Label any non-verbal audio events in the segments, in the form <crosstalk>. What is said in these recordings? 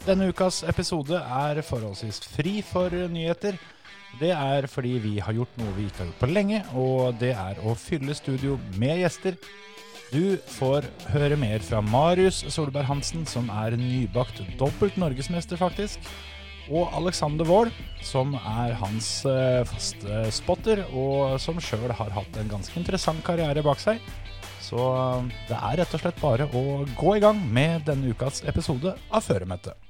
Denne ukas episode er forholdsvis fri for nyheter. Det er fordi vi har gjort noe vi ikke har gjort på lenge, og det er å fylle studio med gjester. Du får høre mer fra Marius Solberg Hansen, som er nybakt dobbelt norgesmester, faktisk. Og Alexander Wold, som er hans eh, faste spotter, og som sjøl har hatt en ganske interessant karriere bak seg. Så eh, det er rett og slett bare å gå i gang med denne ukas episode av Føremøtet.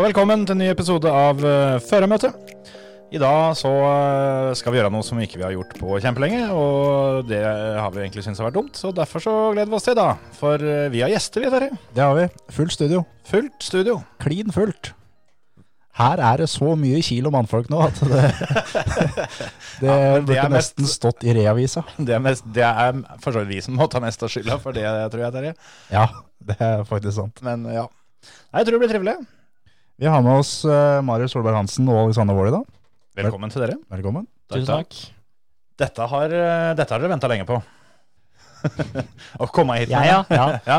Og velkommen til en ny episode av uh, Førermøtet. I dag så eh, skal vi gjøre noe som vi ikke har gjort på kjempelenge, og det har vi egentlig syntes har vært dumt, så derfor så gleder vi oss til da. For eh, vi har gjester, vi, Terje. Det har vi. Fullt studio. Fullt studio. Klin fullt. Her er det så mye kilo mannfolk nå at det, <laughs> det men burde mest- nesten stått i reavisa. <laughs> Det er, mest, det er for så vidt vi som må ta mest av skylda for det, tror jeg, Terje. Ja, det er faktisk sant. Men ja. Nei, jeg tror det blir trivelig. Vi har med oss uh, Marius Solberg Hansen og Alexander Wold i dag. Velkommen til dere. Velkommen. Tusen takk. Dette har, eh, dette har dere venta lenge på. <laughs> Å komme hit. Ja, ja, ja. <laughs> Ja.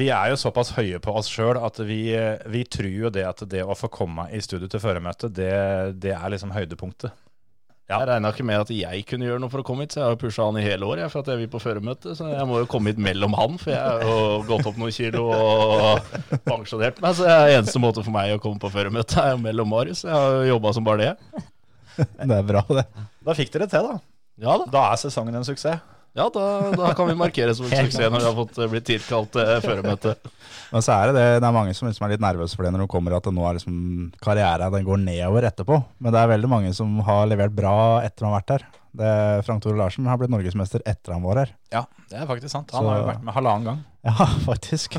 Vi er jo såpass høye på oss sjøl at vi, vi tror jo det at det å få komme i studio til føremøte, det, det er liksom høydepunktet. Ja. Jeg regna ikke med at jeg kunne gjøre noe for å komme hit, så jeg har pusha han i hele år jeg, for at jeg vil på føremøte. Så jeg må jo komme hit mellom han, for jeg har jo gått opp noen kilo og pensjonert meg. Så det er eneste måte for meg å komme på føremøte er jo mellom Marius. Jeg har jo jobba som bare det. Det er bra, det. Da fikk dere til, da. Ja da, Da er sesongen en suksess. Ja, da, da kan vi markere som en <laughs> suksess når vi har fått eh, blitt tilkalt <laughs> til føremøte. Men så er det det, det er mange som liksom er litt nervøse for det når de kommer, at det nå er liksom karrieren den går nedover etterpå. Men det er veldig mange som har levert bra etter å har vært her. Det, Frank Tore Larsen har blitt norgesmester etter han var her. Ja, det er faktisk sant. Han Så- har jo vært med halvannen gang. <laughs> Ja, faktisk.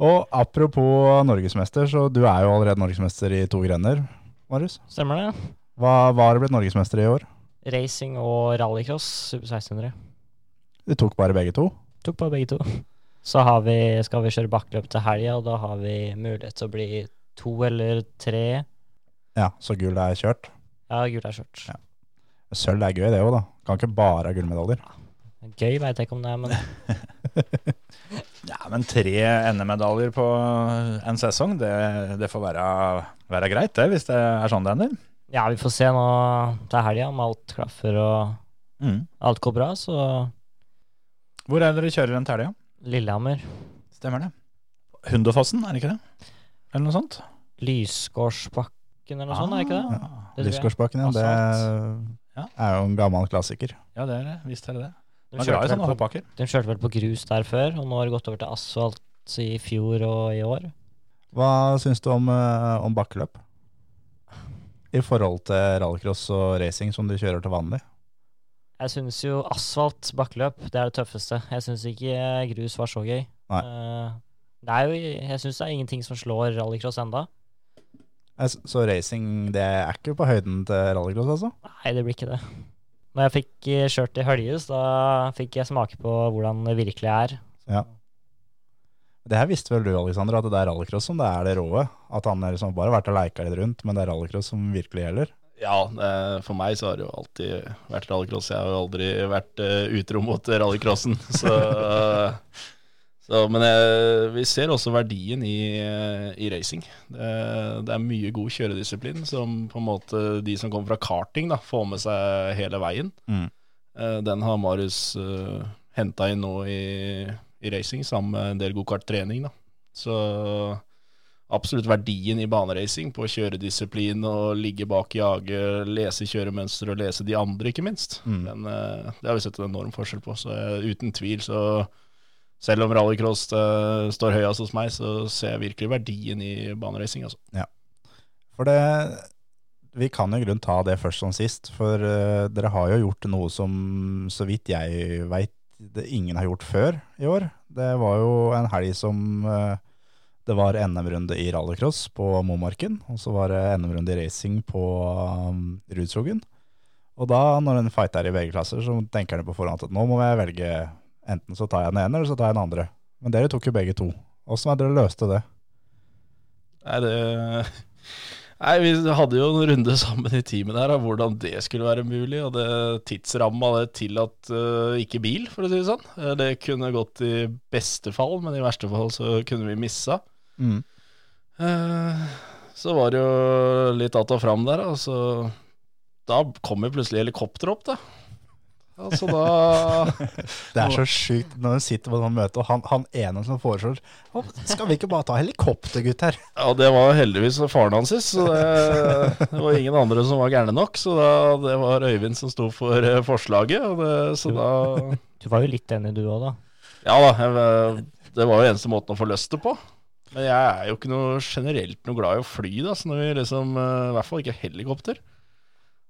og apropos norgesmester, så du er jo allerede norgesmester i to grener, Marius. Stemmer det. Hva hva har du blitt norgesmester i år? Racing og rallycross, Super 1600. Du tok bare begge to. Tok bare begge to. Så har vi, skal vi kjøre bakkeløp til helga, og da har vi mulighet til å bli to eller tre. Ja, så gull er kjørt. Ja, gull er kjørt. Ja. Sølv er gøy det òg, da. Kan ikke bare ha gullmedaljer. Gøy veit jeg ikke om det er, men <laughs> Ja, Men tre NM-medaljer på en sesong, det, det får være, være greit, det, hvis det er sånn det ender. Ja, vi får se nå til helga om alt klaffer og Mm. alt går bra, så Hvor er det dere kjører den til helga? Lillehammer. Stemmer det. Hunderfossen, er det ikke det? Eller noe sånt? Lysgårdsbakken eller noe sånt, er det ikke det? Ja. Det. Lysgårdsbakken, ja. Det Ja. er jo en gammel klassiker. Ja, det er det. Visst er det det. De kjørte, på, de kjørte vel på grus der før, og nå har det gått over til asfalt i fjor og i år. Hva syns du om, eh, om bakkeløp? I forhold til rallycross og racing som du kjører til vanlig? Jeg syns jo asfalt bakkeløp, det er det tøffeste. Jeg syns ikke grus var så gøy. Nei. Eh, det er jo, jeg syns det er ingenting som slår rallycross enda. Så racing, det er ikke på høyden til rallycross, altså? Nei, det blir ikke det. Når jeg fikk eh, kjørt i Høljes, da fikk jeg smake på hvordan det virkelig er. Det her visste vel du, Alexander, at det er rallycross som det er det råe? At han har liksom bare vært og leika litt rundt, men det er rallycross som virkelig gjelder? Ja, eh, for meg så har det jo alltid vært rallycross. Jeg har jo aldri vært eh, utro mot rallycrossen. <laughs> Så, så, men jeg, vi ser også verdien i, eh, i racing. Det, det er mye god kjøredisiplin som på en måte de som kommer fra karting, da, får med seg hele veien. Mm. Eh, Den har Marius uh, henta inn nå i, i racing, sammen med en del gokarttrening. Så absolutt verdien i baneracing på kjøredisiplin og ligge bak jaget, lese kjøremønster og lese de andre, ikke minst. Mm. Men uh, det har vi sett en enorm forskjell på. Så uh, uten tvil, så selv om rallycross uh, står høyest hos meg, så ser jeg virkelig verdien i baneracing. Altså. For det Vi kan jo i grunnen ta det først som sist, for dere har jo gjort noe som, så vidt jeg veit, det ingen har gjort før i år. Det var jo en helg som eh, det var NM-runde i rallycross på Momarken, og så var det NM-runde i racing på um, Rudskogen. Og da, når en fight er i VG-klasser, så tenker en på forhånd at nå må jeg velge enten så tar jeg den ene, eller så tar jeg den andre. Men dere tok jo begge to. Åssen er dere løste det? Nei, det Nei, Vi hadde jo en runde <laughs> sammen i teamet der av hvordan det skulle være mulig. Og det tidsramma det tillatt uh, ikke bil, for å si det sånn. Eh, Det kunne gått i beste fall, men i verste fall så kunne vi missa. Mm. Uh, så var det jo litt att og fram der, og så Da kom jo plutselig helikopteret opp, da. Altså da <laughs> Det er så sjukt når du sitter på noen møte, og han, han ene som foreslår Skal vi ikke bare ta helikopter, gutter? Ja, det var heldigvis faren hans, så det, det var ingen andre som var gærne nok. Så da, det var Øyvind som sto for eh, forslaget, og det, så da Du var jo litt enig du òg, da. Ja da, jeg, det var jo eneste måten å få løst det på. Men jeg er jo ikke noe generelt noe glad i å fly, da, så når vi liksom eh, I hvert fall ikke helikopter.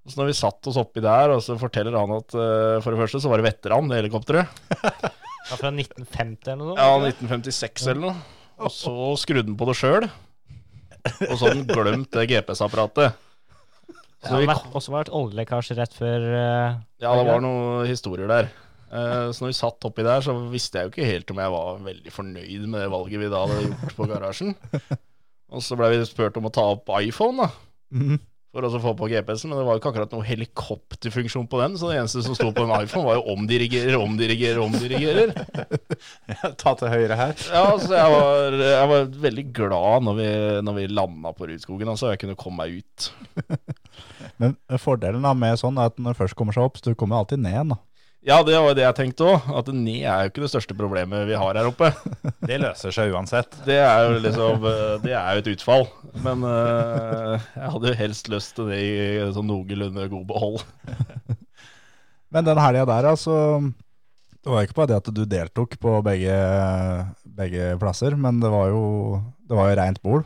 Så når vi satt oss oppi der, og så forteller han at uh, for det første så var det veteran, det helikopteret. <laughs> Ja, fra 1950 eller noe? Ja, 1956 eller noe. Og så skrudde han på det sjøl. Og så hadde han glemt det GPS-apparatet. Så har det vært, også vært oljelekkasje rett før uh, Ja, det var noen historier der. Uh, Så når vi satt oppi der, så visste jeg jo ikke helt om jeg var veldig fornøyd med det valget vi da hadde gjort på garasjen. <laughs> Og så ble vi spurt om å ta opp iPhone, da. Mhm. For å få på GPS-en, men det var jo ikke akkurat noe helikopterfunksjon på den, så det eneste som sto på en iPhone, var jo omdirigerer, omdirigerer, omdirigerer. Ta til høyre her. Ja, så jeg var, jeg var veldig glad når vi, når vi landa på Rudskogen, altså, jeg kunne komme meg ut. Men fordelen da med sånn er at når det først kommer seg opp, så du kommer alltid ned da. Ja, det var jo det jeg tenkte òg, at ned er jo ikke det største problemet vi har her oppe. <laughs> Det løser seg uansett. Det er jo liksom eh, Det er jo et utfall. Men uh, jeg hadde jo helst lyst til det i sånn noenlunde god behold. <laughs> Men den helga der, altså Det var ikke bare det at du deltok på begge, begge plasser, men det var jo, det var jo rent bol.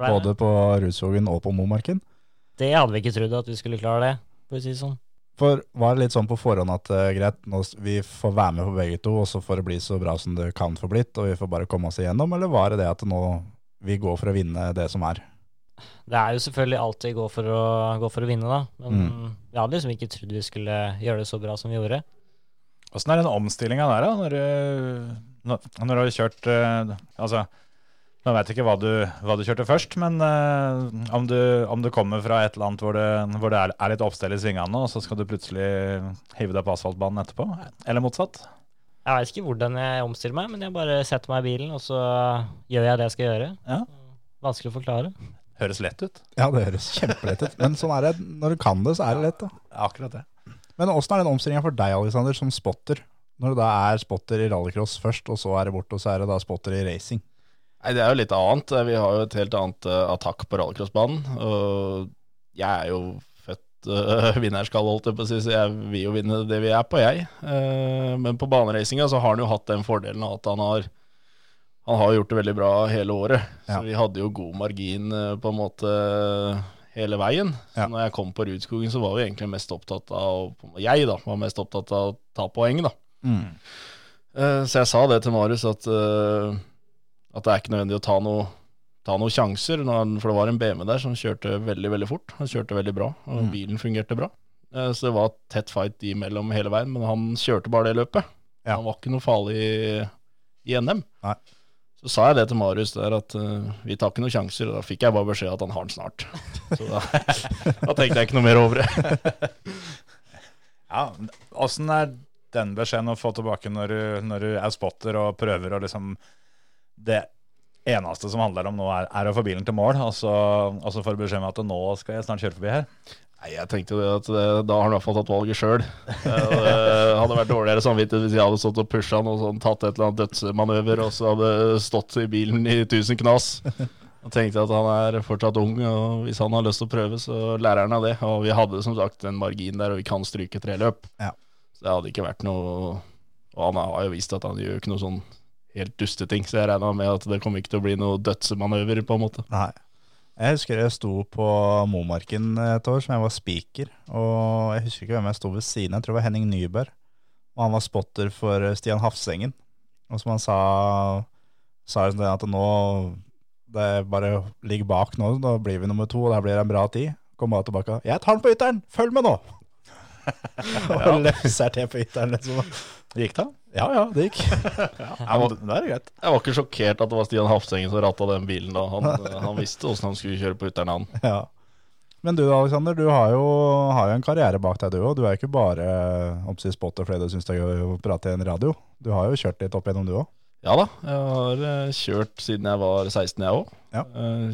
Både på Rudskogen og på Momarken. Det hadde vi ikke trodd at vi skulle klare det, for å si det sånn. For var det litt sånn på forhånd at uh, greit, nå, vi får være med på begge to, og så får det bli så bra som det kan få blitt, og vi får bare komme oss igjennom, eller var det det at nå vi går for å vinne det som er? Det er jo selvfølgelig alltid gå for å, gå for å vinne, da. Men vi hadde liksom ikke trodd vi skulle gjøre det så bra som vi gjorde. Åssen er den omstillinga der, da? Når du, når, når du har kjørt uh, Altså, nå vet jeg ikke hva du, hva du kjørte først, men uh, om, du, om du kommer fra et eller annet hvor det, hvor det er, er litt oppstell i svingene, og så skal du plutselig hive deg på asfaltbanen etterpå? Eller motsatt? Jeg vet ikke hvordan jeg omstiller meg, men jeg bare setter meg i bilen, og så gjør jeg det jeg skal gjøre. Ja. Vanskelig å forklare. Høres lett ut. Ja, det høres kjempelett ut, men sånn er det. Når du kan det, så er det lett da. Akkurat det. Men åssen er den omstillinga for deg, Alexander, som spotter? Når det da er spotter i rallycross først, og så er det bort, og så er det da spotter i racing. Nei, det er jo litt annet. Vi har jo et helt annet uh, attakk på rallycrossbanen. Og jeg er jo født uh, <laughs> vinnerskall, holdt jeg på å si, så jeg vil jo vinne det vi er på, jeg. Uh, men på baneracinga så har han jo hatt den fordelen at han har han har gjort det veldig bra hele året. Så vi hadde jo god margin eh, på en måte hele veien. Ja. når jeg kom på Rudskogen, så var vi egentlig mest opptatt av Jeg da, var mest opptatt av å ta poeng, da. Eh, Så jeg sa det til Marius, at, eh, at det er ikke nødvendig å ta noe ta noen sjanser, for det var en BMW der som kjørte veldig veldig fort. Han kjørte veldig bra, og Mm. bilen fungerte bra. Eh, Så det var tett fight imellom hele veien, men han kjørte bare det løpet. Ja. Han var ikke noe farlig i, i NM. Nei. Så sa jeg det til Marius der, at uh, vi tar ikke noen sjanser, og da fikk jeg bare beskjed at han har den snart. <laughs> Så da, da tenkte jeg ikke noe mer over det. <laughs> Ja, Åssen er den beskjeden å få tilbake når du, når du er spotter og prøver å liksom Det eneste som handler om nå, er, er å få bilen til mål, og så, og så får du beskjed om at nå skal jeg snart kjøre forbi her. Nei, jeg tenkte det at det, da har han i hvert fall tatt valget sjøl. Det hadde vært dårligere samvittighet hvis jeg hadde stått og pusha han og sånn, tatt et eller annet dødsmanøver og så hadde stått i bilen i tusen knas. Og tenkte at han er fortsatt ung, og hvis han har lyst til å prøve, så lærer han av det. Og vi hadde som sagt en margin der, og vi kan stryke tre løp. Ja. Så det hadde ikke vært noe Og han har jo vist at han gjør ikke noe sånn helt dusteting, så jeg regna med at det kommer ikke til å bli noe dødsemanøver, på en måte. Nei. Jeg husker jeg sto på Momarken et år som jeg var speaker, og jeg husker ikke hvem jeg sto ved siden av, jeg tror det var Henning Nyberg. Og han var spotter for eh, Stian Hafsengen. Og som han sa, sa at nå det bare ligger bak nå, da blir vi nummer to, og der blir det en bra tid. Kom bare tilbake. 'Jeg tar den på ytteren! Følg med nå!' <laughs> og løser til på ytteren, liksom. Gikk det? Ja ja, det gikk. <laughs> Ja, var, det er greit. Jeg var ikke sjokkert at det var Stian Hafsengen som ratta den bilen da. Han, han visste åssen han skulle kjøre på ytteren, han. <laughs> Ja. Men du da, Alexander, du har jo, har jo en karriere bak deg, du òg. Du er ikke bare oppsi spotter fordi du syns det er gøy å prate i en radio. Du har jo kjørt litt opp gjennom du òg. Ja da, jeg har eh, kjørt siden jeg var 16, jeg òg. Ja.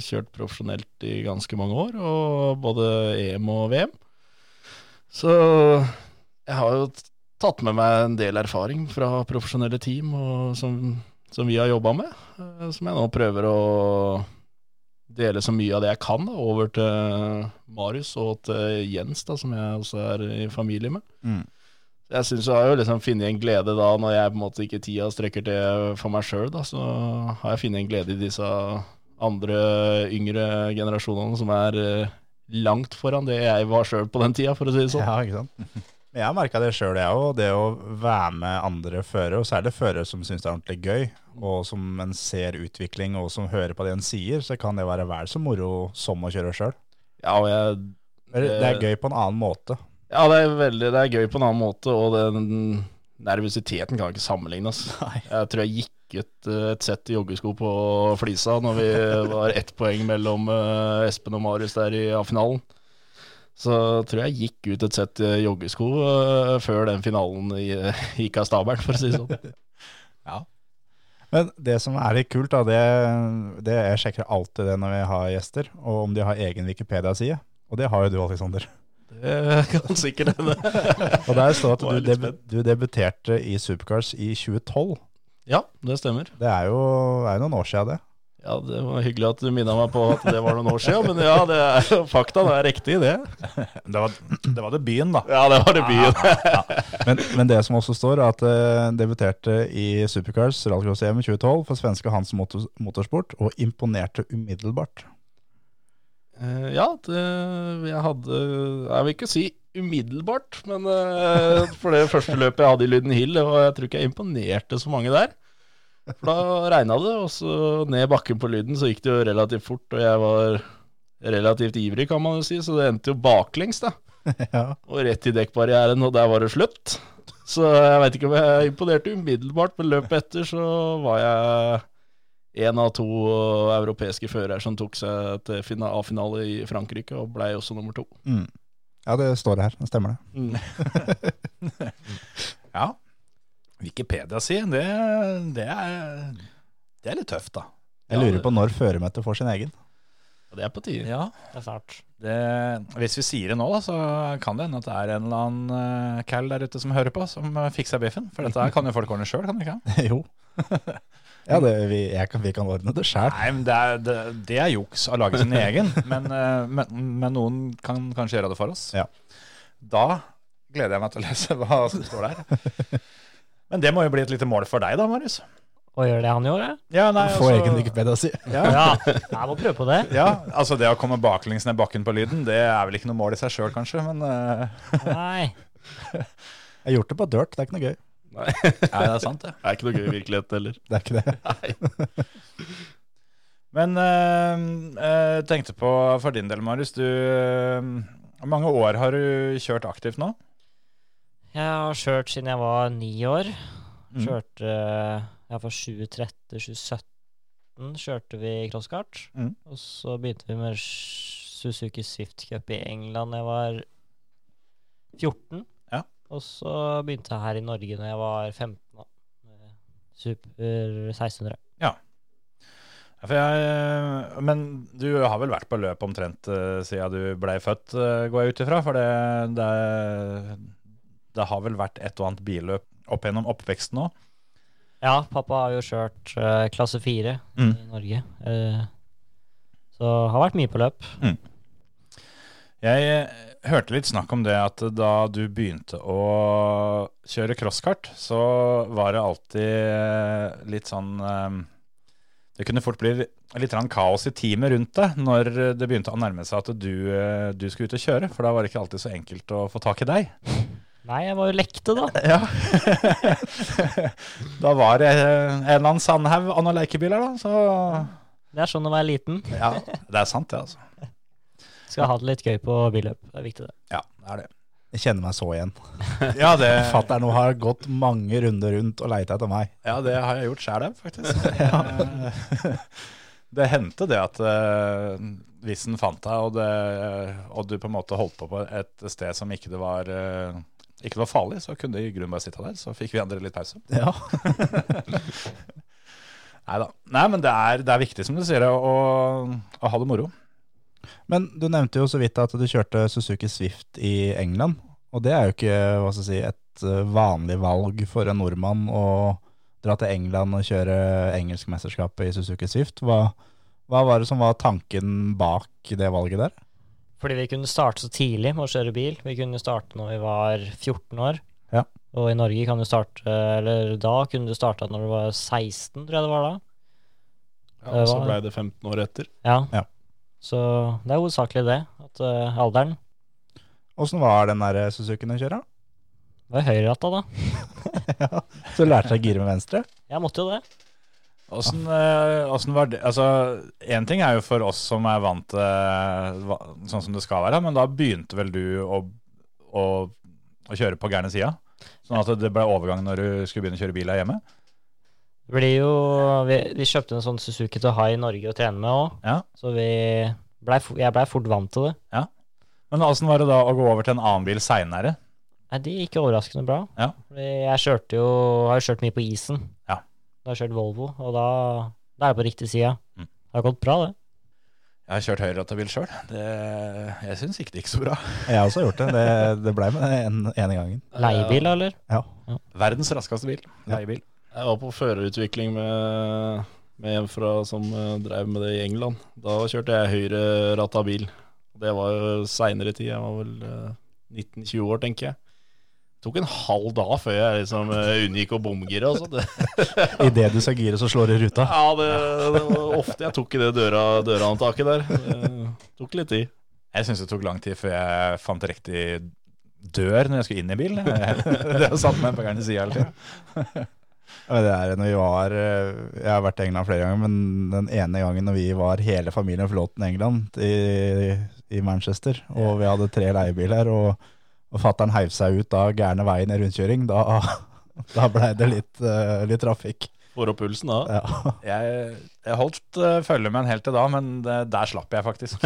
Kjørt profesjonelt i ganske mange år, og både EM og VM. Så jeg har jo tatt med meg en del erfaring fra profesjonelle team og som, som vi har jobba med, eh, som jeg nå prøver å dele så mye av det jeg kan da, over til Marius og til Jens, da, som jeg også er i familie med. Mm. Jeg syns jeg har jo liksom funnet en glede da, når jeg på en måte ikke tida strekker til for meg sjøl, så har jeg funnet en glede i disse andre yngre generasjonene som er eh, langt foran det jeg var sjøl på den tida, for å si det sånn. Ja, ikke sant? <laughs> Jeg har merka det sjøl, jeg òg. Det å være med andre førere, og særlig førere som syns det er ordentlig gøy, og som en ser utvikling, og som hører på det en sier, så kan det være vel så moro som å kjøre sjøl. Ja, og jeg Det er gøy på en annen måte. Ja, det er veldig Det er gøy på en annen måte, og den nervøsiteten kan ikke sammenlignes. Jeg tror jeg gikk ut eh, et sett joggesko på Flisa når vi var ett poeng mellom eh, Espen og Marius der i A-finalen. Så tror jeg gikk ut et sett eh, joggesko eh, før den finalen <laughs> gikk av stabelen, for å si det sånn. <laughs> Men det som er litt kult, da, det, det jeg sjekker alltid det når vi har gjester, og om de har egen Wikipedia-side. Og det har jo du, Alexander. Det <laughs> kan sikkert hende. Og der står at du, deb du debuterte i Supercars i 2012. Ja, det stemmer. Det er jo, er jo noen år siden det. Ja, Det var hyggelig at du minna meg på at det var noen år siden, men ja, det er fakta. Det er riktig, det. <laughs> Det var, det var debuten, da. Ja, det var debuten. Men, men det som også står, er at jeg debuterte i Supercars rallycross-EM 2012 for svenske Hans Motor Motorsport, og imponerte umiddelbart. Eh, ja, det, jeg hadde Jeg vil ikke si umiddelbart, men eh, for det første løpet jeg hadde i Lyden Hill, og jeg tror ikke jeg imponerte så mange der. For da regna det, og så ned bakken på Lyden så gikk det jo relativt fort, og jeg var relativt ivrig, kan man jo si, så det endte jo baklengs, da. <laughs> Ja. Og rett i dekkbarrieren, og der var det slutt. Så jeg veit ikke om jeg imponerte umiddelbart, men løpet etter så var jeg en av to europeiske førere som tok seg til A-finale i Frankrike, og blei også nummer to. Mm. ja, det står det her. Det stemmer det. <laughs> Ja. Wikipedia-side, det, det, er, det er litt tøft, da. Jeg lurer på når føremøtet får sin egen. Det er på tide. Ja, Det er snart. det, Hvis vi sier det nå, da, så kan det hende at det er en eller annen uh, cal der ute som hører på, som uh, fikser biffen. For dette kan jo folk ordne sjøl, kan de ikke? <laughs> jo. Ja, det, vi, jeg kan, vi kan ordne det sjæl. Det er, det, det er juks å lage sin egen, <laughs> men, uh, men, men noen kan kanskje gjøre det for oss. Ja. Da gleder jeg meg til å lese hva som står der. <laughs> Men det må jo bli et lite mål for deg da, Marius. Å gjøre det han gjorde? Ja, nei, Få altså- egen Wikipedia si. Ja, Ja, jeg må prøve på det. ja, altså det å komme baklengs ned bakken på lyden, det er vel ikke noe mål i seg sjøl, kanskje, men uh, <laughs> Nei. Jeg har gjort det på dirt, det er ikke noe gøy. Nei, <laughs> Ja, det er sant, det. det er ikke noe gøy i virkeligheten heller. Det er ikke det. <laughs> Men jeg uh, tenkte på for din del, Marius. Du uh, Hvor mange år har du kjørt aktivt nå? Jeg har kjørt siden jeg var ni år. Mm. Kjørte ja, fra 2013-2017 kjørte vi crosskart. Mm. Og så begynte vi med Suzuki Swift Cup i England da jeg var 14. Ja. Og så begynte jeg her i Norge når jeg var 15. da. Super 1600. Ja, jeg, men du har vel vært på løp omtrent uh, siden du blei født, eh, går jeg ut ifra? For det, det, det har vel vært et og annet billøp opp gjennom oppveksten òg? Ja, pappa har jo kjørt uh, klasse 4 Mm. i Norge. Uh, så har vært mye på løp. Jeg eh, hørte litt snakk om det at da du begynte å kjøre crosskart, så var det alltid litt sånn Det kunne fort bli litt kaos i teamet rundt deg når det begynte å nærme seg at du, du skulle ut og kjøre, for da var det ikke alltid så enkelt å få tak i deg. <laughs> Nei, jeg var jo lekte, da. <laughs> Ja. <laughs> da var det en eller annen Sandhaug av noen lekebiler, da. Så Det er sånn å være liten. ja, det er sant, det, altså. <laughs> Skal ha det litt gøy på billøp. Det er viktig, det. Ja, det er det. Jeg kjenner meg så igjen. Ja, det, Fatter'n har gått mange runder rundt og leita etter meg. ja, det har jeg gjort sjæl, faktisk. det hendte det at uh, hvis en fant deg, og, det, og du på en måte holdt på på et sted som ikke det var eh, ikke var farlig, så kunne de i grunnen bare sitte der. Så fikk vi andre litt pause. Ja. <laughs> Neida. Nei men det er, det er viktig, som du sier, å, å ha det moro. Men du nevnte jo så vidt at du kjørte Suzuki Swift i England. Og det er jo ikke hva skal jeg si, et eh, vanlig valg for en nordmann å dra til England og kjøre engelskmesterskapet i Suzuki Swift. Hva, hva var det som var tanken bak det valget der? Fordi vi kunne starte så tidlig med å kjøre bil. Vi kunne starte når vi var 14 år. Ja. Og i Norge kan du starte Eller da kunne du starta når du var 16, tror jeg det var da. Ja, og så ble det 15 år etter. Ja. Ja. Så det er hovedsakelig det. At uh, alderen Åssen var den der Suzuken å kjøre? var høyreratta, da. <laughs> ja. Så du lærte deg å gire med venstre? Jeg måtte jo det. Åssen eh, åssen var det Altså, én ting er jo for oss som er vant til eh, sånn som det skal være, men da begynte vel du å, å, å kjøre på gærne sida? Sånn at det ble overgang når du skulle begynne å kjøre bil her hjemme? Det blir jo Vi, vi kjøpte en sånn Suzuki til å ha i Norge å trene med òg, Ja. så vi ble, jeg blei fort vant til det. Men åssen var det da å gå over til en annen bil seinere? Det gikk overraskende bra. Ja. Jeg kjørte jo Har jo kjørt mye på isen. Ja. Da har kjørt Volvo, og da, da er jeg på riktig side. Mm. Det har gått bra, det. Jeg har kjørt høyrerattebil sjøl. Jeg syns ikke det gikk så bra. Jeg har også gjort det. Det, det ble med den en, ene gangen. Leiebil, eller? Verdens raskeste bil. Leiebil. Jeg var på førerutvikling med, med en fra, som eh, drev med det i England. Da kjørte jeg høyreratta bil. Det var jo seinere tid. Jeg var vel eh, 19-20 år, tenker jeg. Tok en halv dag før jeg liksom eh, unngikk å bomgire. Altså. <laughs> Det, Idet du ser gire, så slår det i ruta. ja, det, det var ofte jeg tok i det døra, dørhåndtaket der. Det tok litt tid. Jeg syns det tok lang tid før jeg fant riktig dør når jeg skulle inn i bil. <laughs> Det har satt meg på gærne sida hele tida. Det er når vi var eh, Jeg har vært i England flere ganger, men den ene gangen når vi var hele familien flåten i England, i, i Manchester, og vi hadde tre leiebiler, og, og fattern heiv seg ut av gærne veien i rundkjøring, da, <laughs> da blei det litt, eh, litt trafikk. Får opp pulsen da. Ja. <laughs> Jeg, jeg holdt uh, følge med en helt til da, men det, der slapp jeg faktisk. <laughs>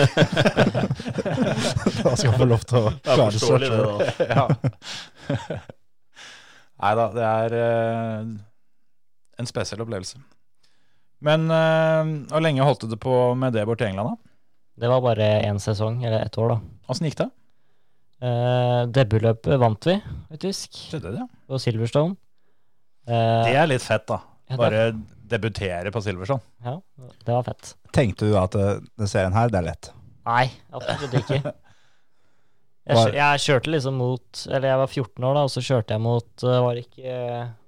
Da skal jeg få lov til å Det klare seg det. da. ja. Nei da, det er uh, en spesiell opplevelse. Men uh, hvor lenge holdt du på med det borte i England, da? Det var bare én sesong, eller ett år, da. Åssen gikk det? Eh, Debutløpet vant vi, faktisk, Skjedde det? på Silverstone. Uh, Det er litt fett, da. ja, Bare debutere på Silverstone. Ja, det var fett. Tenkte du at eh, den serien her, det er lett? Nei, absolutt ikke. <laughs> Jeg, jeg kjørte liksom mot Eller jeg var 14 år, da, og så kjørte jeg mot Var det ikke,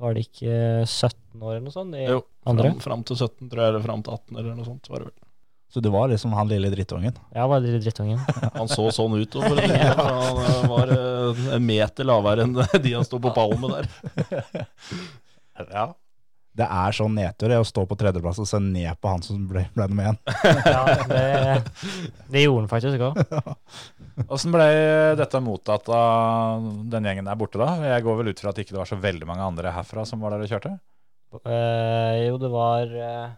var det ikke 17 år eller noe sånt? Jo, andre? fram, fram til 17, tror jeg, eller fram til 18 eller noe sånt. var det vel. Så du var liksom han lille drittungen? Jeg var lille drittungen. <laughs> Han så sånn ut. og For å si det. han eh, var eh, en meter lavere enn <laughs> de han sto på pallen med der. <laughs> Ja. Det er sånn nedtur å stå på tredjeplass og se ned på han som ble, ble nummer én. Ja, det, det gjorde han faktisk òg. Åssen ble dette mottatt av den gjengen der borte, da? Jeg går vel ut fra at det ikke var så veldig mange andre herfra som var der og kjørte? Uh, jo, det var eh,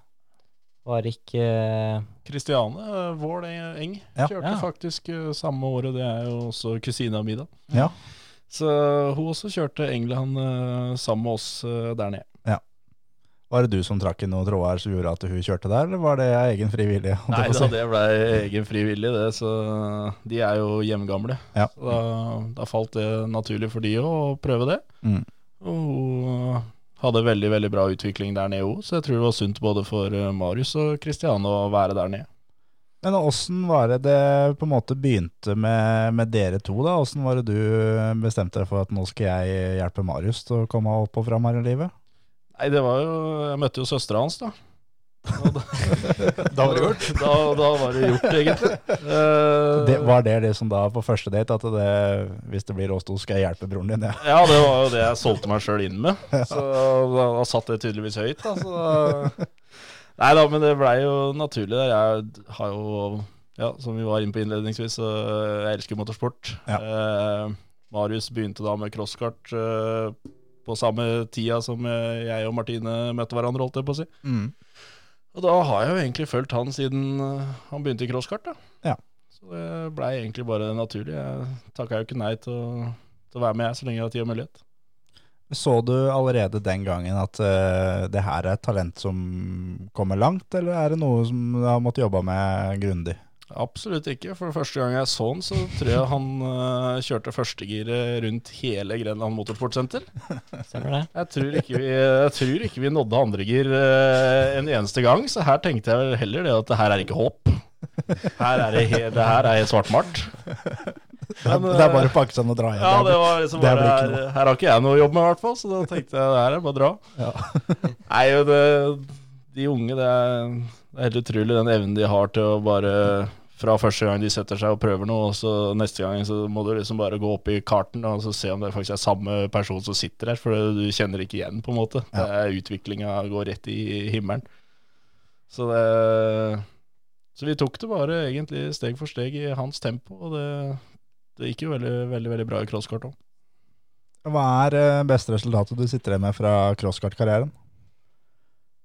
Var ikke eh, Kristiane eh, Vål Eng Ja. kjørte Ja. faktisk eh, samme året. Det er jo også kusina mi, da. Ja. Så hun også kjørte England eh, sammen med oss eh, der nede. Var det du som trakk i noen tråder som gjorde at hun kjørte der, eller var det egen frivillig? Nei da, si? det ble egen frivillig, det. Så de er jo hjemgamle. Ja. Så da, da falt det naturlig for de å prøve det. Mm. Og hun hadde veldig veldig bra utvikling der nede òg, så jeg tror det var sunt både for eh, Marius og Kristiane å være der nede. Men åssen var det det på en måte begynte med, med dere to, da? Åssen var det du bestemte deg for at nå skal jeg hjelpe Marius til å komme opp og fram her i livet? Nei, det var jo Jeg møtte jo søstera hans, da. Da, <laughs> Da var det gjort. Da, da var det gjort, egentlig. Eh, Det, var det liksom da på første date, at det, hvis det blir oss to, skal jeg hjelpe broren din? Ja. Ja, det var jo det jeg solgte meg sjøl inn med. Så da, da satt det tydeligvis høyt. Da, så da, nei da, men det blei jo naturlig der. Jeg har jo, ja, som vi var inne på innledningsvis, så jeg elsker motorsport. Ja. Eh, Marius begynte da med crosskart eh, på samme tida som jeg og Martine møtte hverandre, holdt jeg på å si. Mm. Og da har jeg jo egentlig fulgt han siden eh, han begynte i crosskart. da. Ja. Så det blei egentlig bare naturlig. Jeg takka jo ikke nei til å, til å være med, jeg, så lenge jeg har tid og mulighet. Så du allerede den gangen at uh, det her er et talent som kommer langt, eller er det noe som du har måttet jobbe med grundig? Absolutt ikke. For første gang jeg så han, så tror jeg han uh, kjørte førstegiret rundt hele Grenland Motorsportsenter. Stemmer det? Jeg tror ikke vi, jeg tror ikke vi nådde andregir uh, en eneste gang, så her tenkte jeg heller det at det her er ikke håp. Her er det, he, det her er helt svartmart. Men, det er bare å pakke sammen og dra hjem. Ja, det var liksom det bare, her, her har ikke jeg noe jobb med, i hvert fall, så da tenkte jeg det her er bare å dra. Ja. Nei, jo, det, de unge, det er, det er helt utrolig den evnen de har til å bare fra første gang de setter seg og prøver noe, og så neste gang så må du liksom bare gå opp i karten og så se om det faktisk er samme person som sitter her, for du kjenner ikke igjen, på en måte. Det er Utviklinga går rett i himmelen. Så det Så vi tok det bare egentlig steg for steg i hans tempo, og det, det gikk jo veldig, veldig, veldig bra i crosskart òg. Hva er eh, beste resultatet du sitter igjen med fra crosskartkarrieren?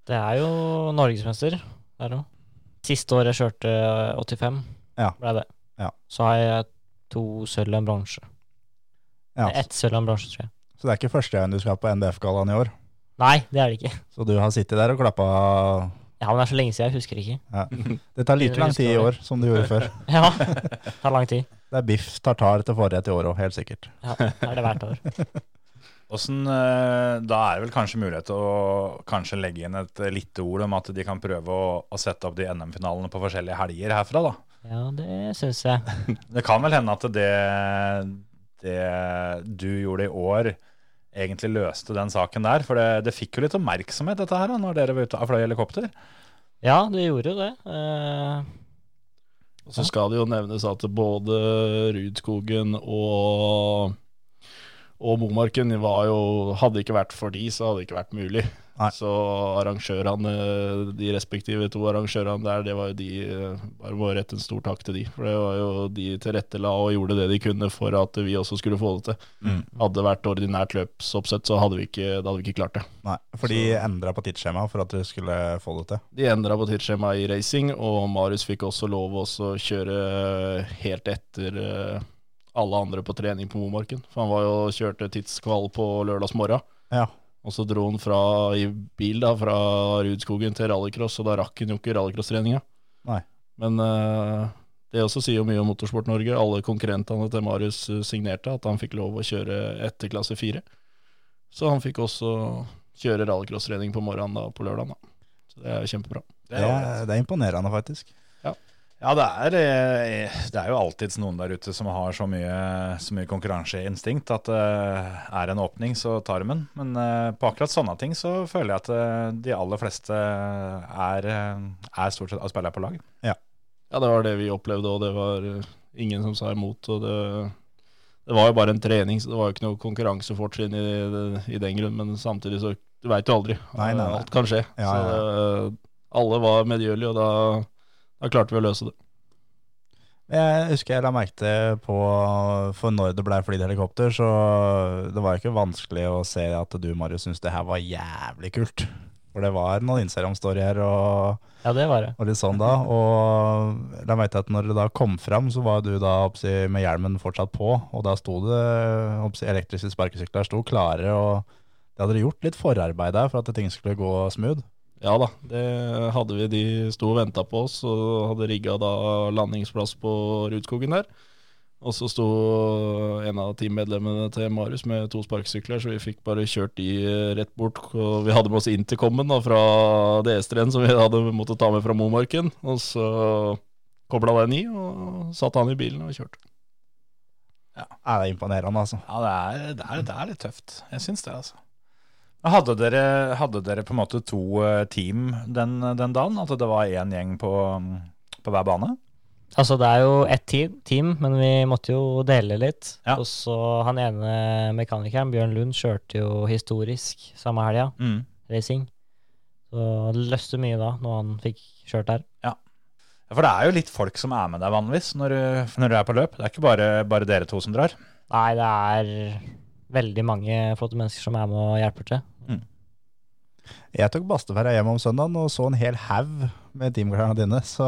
Det er jo norgesmester der òg. Siste året jeg kjørte eh, 85, Ja. ble det. Ja. Så har jeg to sølv og en bronse. Ja, Ett sølv og en bronse, tror jeg. Så det er ikke første gang du skal på NDF-gallaen i år? Nei, det er det ikke. Så du har sittet der og klappa Ja, men det er så lenge siden, jeg husker ikke. ja. Det tar like lang tid i år som det gjorde før. <laughs> Ja, det tar lang tid. Det er biff tartar til forrett i år òg, helt sikkert. Ja, det er det hvert år. <laughs> Hvordan, eh, da er det vel kanskje mulighet til å kanskje legge inn et lite ord om at de kan prøve å, å sette opp de NM-finalene på forskjellige helger herfra, da. Ja, det syns jeg. <laughs> Det kan vel hende at det, det du gjorde i år, egentlig løste den saken der. For det, det fikk jo litt oppmerksomhet, dette her, da, når dere var ute og fløy helikopter. Ja, det gjorde jo det. Uh... Og så skal det jo nevnes at både Rudskogen og, og Momarken var jo Hadde ikke vært for de, så hadde det ikke vært mulig. Nei. Så arrangørene, de respektive to arrangørene der, det var jo de Bare må rette en stor takk til de. For det var jo de tilrettela og gjorde det de kunne for at vi også skulle få det til. Mm. Hadde det vært ordinært løpsoppsett, så hadde vi ikke, da hadde vi ikke klart det. Nei, For de endra på tidsskjemaet for at du skulle få det til. De endra på tidsskjema i racing, og Marius fikk også lov å kjøre helt etter eh, alle andre på trening på Momarken. For han var jo kjørte tidskval på lørdagsmorgen. Ja. Og så dro han fra, i bil da, fra Rudskogen til rallycross, og da rakk han jo ikke rallycross-treninga. Men uh, det også sier jo mye om Motorsport Norge. Alle konkurrentene til Marius eh, signerte at han fikk lov å kjøre etter klasse fire. Så han fikk også kjøre rallycross-trening på morgenen da, på lørdag. Da. Så det er kjempebra. Det er, det er imponerende, faktisk. Ja, det er, eh, det er jo alltids noen der ute som har så mye, så mye konkurranseinstinkt at det er en åpning, så tar de den. Men uh, på akkurat sånne ting så føler jeg at uh, de aller fleste er, eh, er stort sett spiller på lag. Ja, det var det vi opplevde, og det var eh, ingen som sa imot. Og det, det var jo bare en trening, så det var jo ikke noe konkurransefortrinn i, i den grunn. Men samtidig så Du veit jo aldri. Nei, nei, nei. Alt kan skje. Ja, så det, alle var medgjørlige, og da, da klarte vi å løse det. Jeg husker jeg la merke til på For når det ble flydd helikopter, så det var ikke vanskelig å se at du, Marius, syntes det her var jævlig kult. For det var noen Instagram-storyer og, Ja, det var det. og litt sånn da. Og la merke til at når det da kom fram, så var du da oppsi, med hjelmen fortsatt på. Og da sto det oppsi, elektriske sparkesykler sto klare, og det hadde gjort litt forarbeid der for at ting skulle gå smooth. Ja da, det hadde vi. De sto og venta på oss og hadde rigga da landingsplass på Rudskogen der. Og så sto en av teammedlemmene til Marius med to sparkesykler, så vi fikk bare kjørt de rett bort. Og vi hadde med oss intercomen da, fra DS3-en som vi hadde måttet ta med fra Momarken. Og så kobla den i, og satte han i bilen og kjørte. Ja, det er imponerende, altså. Ja, det er, det er, det er litt tøft. Jeg syns det, altså. Hadde dere, hadde dere på en måte to eh, team den, den dagen? At det var én gjeng på, på hver bane? Altså, det er jo ett team, team, men vi måtte jo dele litt. Ja. Og så han ene mekanikeren, Bjørn Lund, kjørte jo historisk samme helga, Mm. racing. Så det løste mye da, når han fikk kjørt der. Ja, For det er jo litt folk som er med deg vanligvis når du, når du er på løp. Det er ikke bare, bare dere to som drar. Nei, det er veldig mange flotte mennesker som er med og hjelper til. Jeg tok basteferja hjem om søndagen og så en hel haug med teamklærne dine, så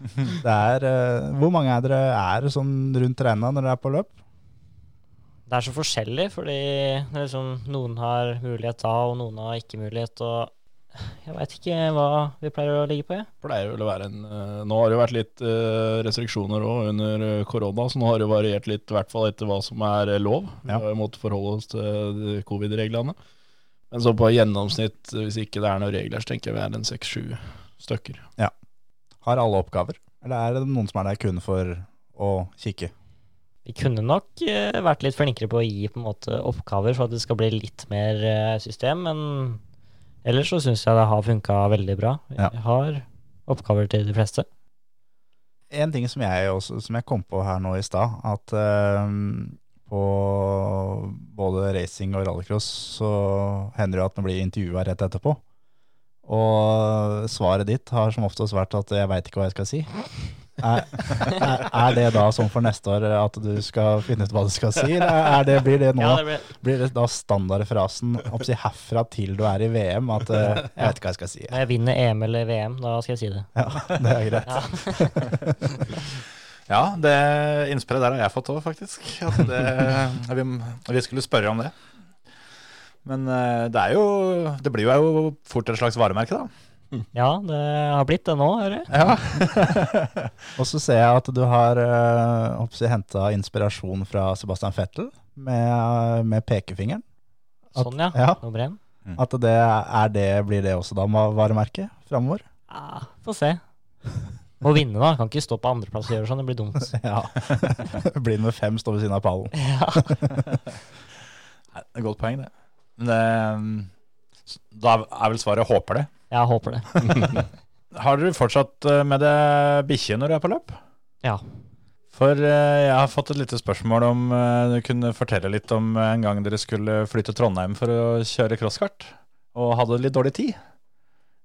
<laughs> det er uh, Hvor mange er dere er sånn rundt regna når dere er på løp? Det er så forskjellig, fordi liksom, noen har mulighet da, og noen har ikke mulighet. og Jeg veit ikke hva vi pleier å ligge på, jeg. pleier vel å være en eh, Nå har det jo vært litt eh, restriksjoner òg under korona, så nå har det variert litt, i hvert fall etter hva som er lov. lov. Vi Ja. har jo måttet forholde oss til covid-reglene. Men så på gjennomsnitt, hvis ikke det er noen regler, så tenker jeg vi er en seks-sju stykker. Ja. Har alle oppgaver? Eller er det noen som er der kun for å kikke? Vi kunne nok eh, vært litt flinkere på å gi på en måte oppgaver, for at det skal bli litt mer eh, system, men ellers så syns jeg det har funka veldig bra. Vi Ja. har oppgaver til de fleste. En ting som jeg, også, som jeg kom på her nå i stad, at eh, på både racing og rallycross så hender det at man blir intervjua rett etterpå. Og svaret ditt har som oftest vært at 'jeg veit ikke hva jeg skal si'. Er, er, er det da sånn for neste år at du skal finne ut hva du skal si, eller er det, blir det nå Ja, det blir... Blir det da standardfrasen oppsi, herfra til du er i VM at eh, 'jeg vet ikke hva jeg skal si'? når jeg vinner EM eller VM, da skal jeg si det. Ja, det er greit. Ja, <laughs> det innspillet der har jeg fått òg, faktisk. At det, <laughs> vi, vi skulle spørre om det. Men eh, det er jo Det blir jo fort et slags varemerke, da. Ja, det har blitt det nå, hører jeg. Ja. <laughs> Og så ser jeg at du har uh, henta inspirasjon fra Sebastian Fettel med, med pekefingeren. At- Sånn, ja. ja. Nummer én. At det er det, blir det også da varemerket framover? Ja, Få se. Må vinne, da. Kan ikke stå på andreplass og gjøre sånn, det blir dumt. <laughs> Ja. <laughs> blir nummer fem, står ved siden av pallen. <laughs> Nei, Det er et godt poeng, det. Men det, da er vel svaret 'håper det'. Ja, håper det. Har dere fortsatt eh, med det bikkje når du er på løp? Ja. For eh, jeg har fått et lite spørsmål om eh, du kunne fortelle litt om en gang dere skulle flytte til Trondheim for å kjøre crosskart, og hadde litt dårlig tid.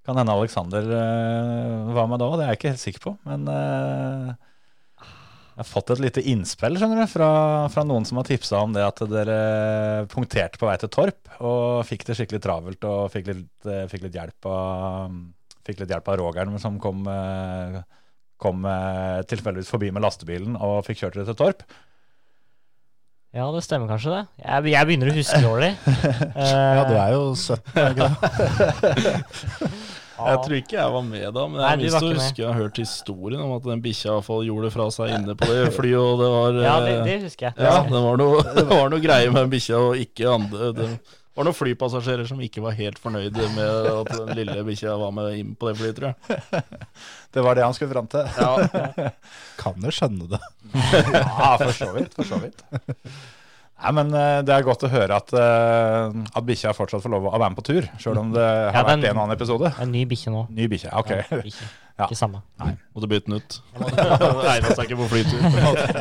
Kan hende Alexander uh, var med da, det er jeg ikke helt sikker på. Men uh, jeg har fått et lite innspill skjønner du, fra, fra noen som har tipsa om det at dere punkterte på vei til Torp og fikk det skikkelig travelt og fikk litt, eh, fikk litt hjelp av Fikk litt hjelp av Rogeren som kom, eh, kom eh, tilfeldigvis forbi med lastebilen og fikk kjørt dere til Torp. Ja, det stemmer kanskje, det. Jeg, jeg begynner å huske dårlig. <laughs> Ja, du er jo 17, er ikke? <laughs> Jeg tror ikke jeg var med da, men jeg Nei, ikke med. jeg har hørt historien om at den bikkja gjorde det fra seg inne på det flyet, og det var Ja, det, eh, det husker jeg. Ja, det var noe, <laughs> det var noe greier med bikkja og ikke andre Det var noen flypassasjerer som ikke var helt fornøyde med at den lille bikkja var med inn på det flyet, tror jeg. <laughs> Det var det han skulle fram til. Ja, <laughs> Kan jo skjønne det. <laughs> Ja, for så vidt. For så vidt. Nei, men eh, Det er godt å høre at, uh, at bikkja fortsatt får lov å være med på tur, sjøl om det har Ja, den- vært en annen episode. En ny bikkje nå. Ny bikkje, ok. Ja, bikkje. Ja. Ikke samme. måtte bytte den ut. Egna seg ikke på flytur.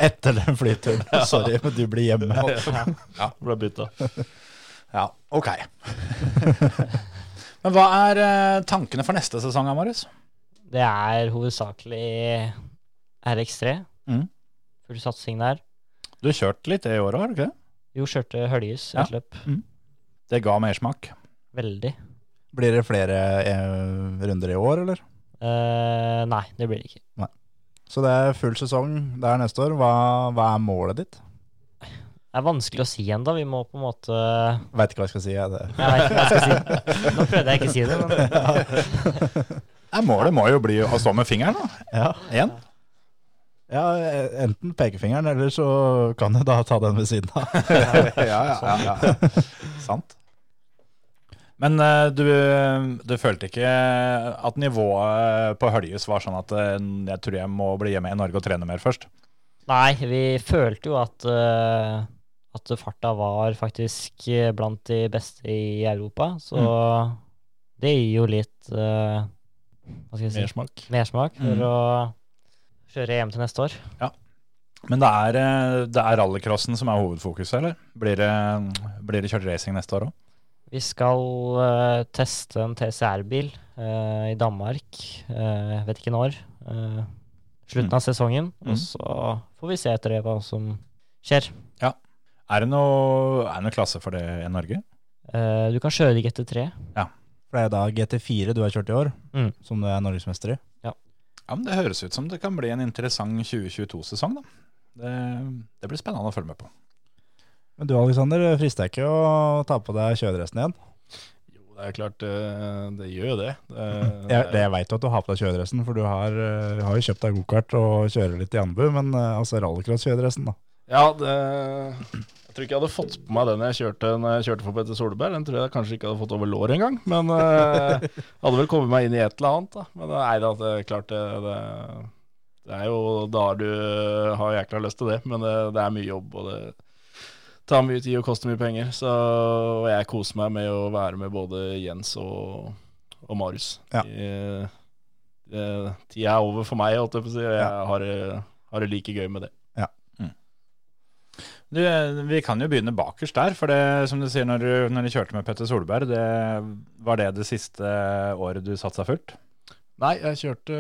Etter den flyturen. Sorry, men du blir hjemme. Ja. Ble bytta. Ja, ok. <laughs> men hva er eh, tankene for neste sesong, Marius? Det er hovedsakelig RX3. Mm. Full satsing der. Du har kjørt litt i år òg, har du ikke det? Jo, kjørte Høljes Ja. et løp. Det ga mersmak. Veldig. Blir det flere eh, runder i år, eller? Eh, nei, det blir det ikke. Så det er full sesong der neste år. Hva, hva er målet ditt? Det er vanskelig å si ennå. Vi må på en måte Veit ikke hva jeg skal si. Jeg. Det. Jeg vet ikke hva jeg skal si. Nå prøvde jeg ikke å si det, men <laughs> målet må jo bli å stå med fingeren, da. Ja. Igjen. ja, enten pekefingeren, eller så kan du da ta den ved siden av. <laughs> ja, ja, ja, ja. Sant. Men eh, du, du følte ikke at nivået på Høljes var sånn at eh, jeg tror jeg må bli hjemme i Norge og trene mer først? Nei, vi følte jo at, eh, at farta var faktisk eh, blant de beste i Europa. Så det gir jo litt uh, hva skal jeg si, Mersmak. mersmak for Mm. å kjøre EM til neste år. Men det er, eh, det er rallycrossen som er hovedfokuset, eller? Blir det, blir det kjørt racing neste år òg? Vi skal uh, teste en TCR-bil uh, i Danmark. Uh, vet ikke når. Uh, slutten Mm. av sesongen. Mm. Og så får vi se etter det hva som skjer. Er det noe, er det noe klasse for det i Norge? Eh, du kan kjøre i GT3. Ja. For det er da GT4 du har kjørt i år, Mm. som du er norgesmester i. Ja, men Det høres ut som det kan bli en interessant 2022-sesong, da. Det, det blir spennende å følge med på. Men du Alexander, frister ikke å ta på deg kjøredressen igjen? Jo, det er klart det, det gjør jo det. det <laughs> det, jeg vet jo at du har på deg kjøredressen, for du har, eh, har jo kjøpt deg gokart og kjører litt i Anbu, men eh, altså rallycross-kjøredressen, da. Ja, det Jeg tror ikke jeg hadde fått på meg den jeg kjørte Når jeg kjørte for Petter Solberg. Den tror jeg kanskje ikke hadde fått over låret engang. Men uh, <laughs> hadde vel kommet meg inn i et eller annet. da Men nei da, det er klart det, det, det er jo da du har jækla lyst til det. Men det, det er mye jobb, og det tar mye tid og koster mye penger. Så jeg koser meg med å være med både Jens og, og Marius. Ja. I- Tida er over for meg, holdt jeg på å si. Og jeg Ja. har, har det like gøy med det. Du, vi kan jo begynne bakerst der, for det som du sier når du, når du kjørte med Petter Solberg, det, var det det siste året du satsa fullt? Nei, jeg kjørte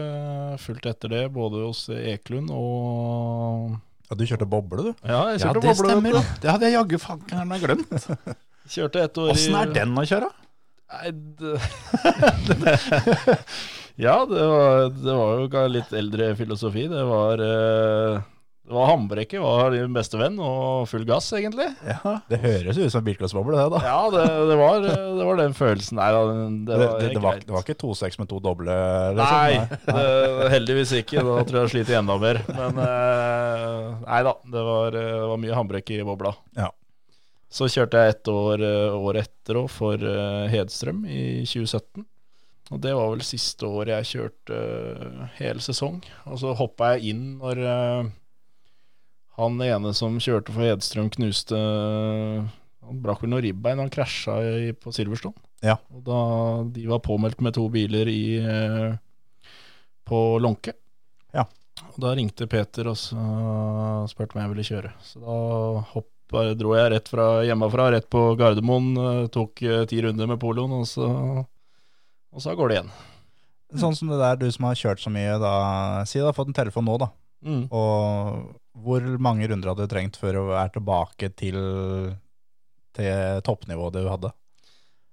fullt etter det, både hos Eklund og Ja, du kjørte boble, du. Ja, jeg kjørte Ja, det boble, stemmer. da. Det hadde jeg jaggu fankeren glemt. du. <laughs> Kjørte ett år i Åssen er den å kjøre? Nei, det <laughs> Ja, det var, det var jo litt eldre filosofi. Det var eh, Det var Hambrekke var din beste venn, og full gass, egentlig. Ja. Det høres ut som bilcrossboble, det, da. Ja, det, det, var, det var den følelsen. der. det Det, var det, var, det var ikke 2-6 med to doble? Liksom. Nei, det, heldigvis ikke. Da tror jeg jeg sliter enda mer. Men eh, nei da, det var, mye Hambrekke i bobla. Ja. Så kjørte jeg ett år eh, året etter òg, for eh, Hedstrøm i 2017. Og det var vel siste år jeg kjørte hele sesong. Og så hoppa jeg inn når han ene som kjørte for Hedstrøm, knuste Han brakk vel noe ribbein, han krasja i- på Silverstone. Ja. Og da de var påmeldt med to biler i eh, på Lånke. Ja. Og da ringte Peter og spurte om jeg ville kjøre. Så da hoppa, dro jeg rett fra hjemmefra, rett på Gardermoen. eh, Tok eh, ti runder med poloen, og så, og så går det igjen. Sånn som det der, du som har kjørt så mye, da. Si du har fått en telefon nå, da. Mm. Og hvor mange runder hadde du trengt før du er tilbake til, til toppnivået du hadde?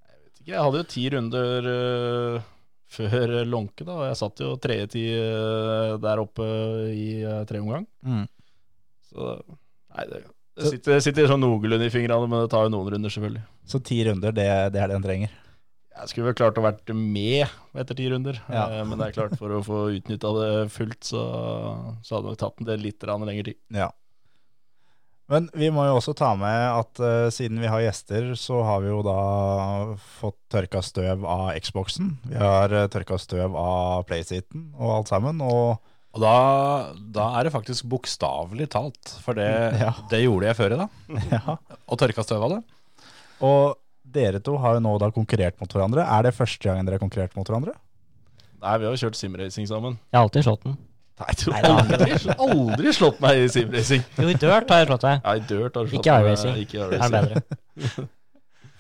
Jeg vet Ikke, Jeg hadde jo ti runder uh, før Lånke, da. Og jeg satt jo tredje ti uh, der oppe i uh, tre omgang. Så nei, det, det sitter, det sitter sånn noenlunde i fingrene, men det tar jo noen runder, selvfølgelig. Så ti runder, det, det er det en trenger. Jeg skulle vel klart å vært med etter ti runder, Ja. eh, men det er klart for å få utnytta det fullt, så, så hadde det tatt del litt lengre tid. Ja. Men vi må jo også ta med at uh, siden vi har gjester, så har vi jo da fått tørka støv av Xboxen. Vi har uh, tørka støv av PlaySeaten og alt sammen. Og Og da, da er det faktisk bokstavelig talt, for det, Ja. det gjorde jeg før i dag. <laughs> ja. Og tørka støv av det. Og dere to har jo nå da konkurrert mot hverandre. Er det første gangen dere har konkurrert mot hverandre? Nei, vi har jo kjørt simracing sammen. Jeg har alltid slått den. Nei, du har aldri, aldri slått meg i simracing. Jo, i dirt har jeg slått deg. Nei, dirt har du slått Ikke iRacing. Ikke Er iRacing. bedre? <laughs>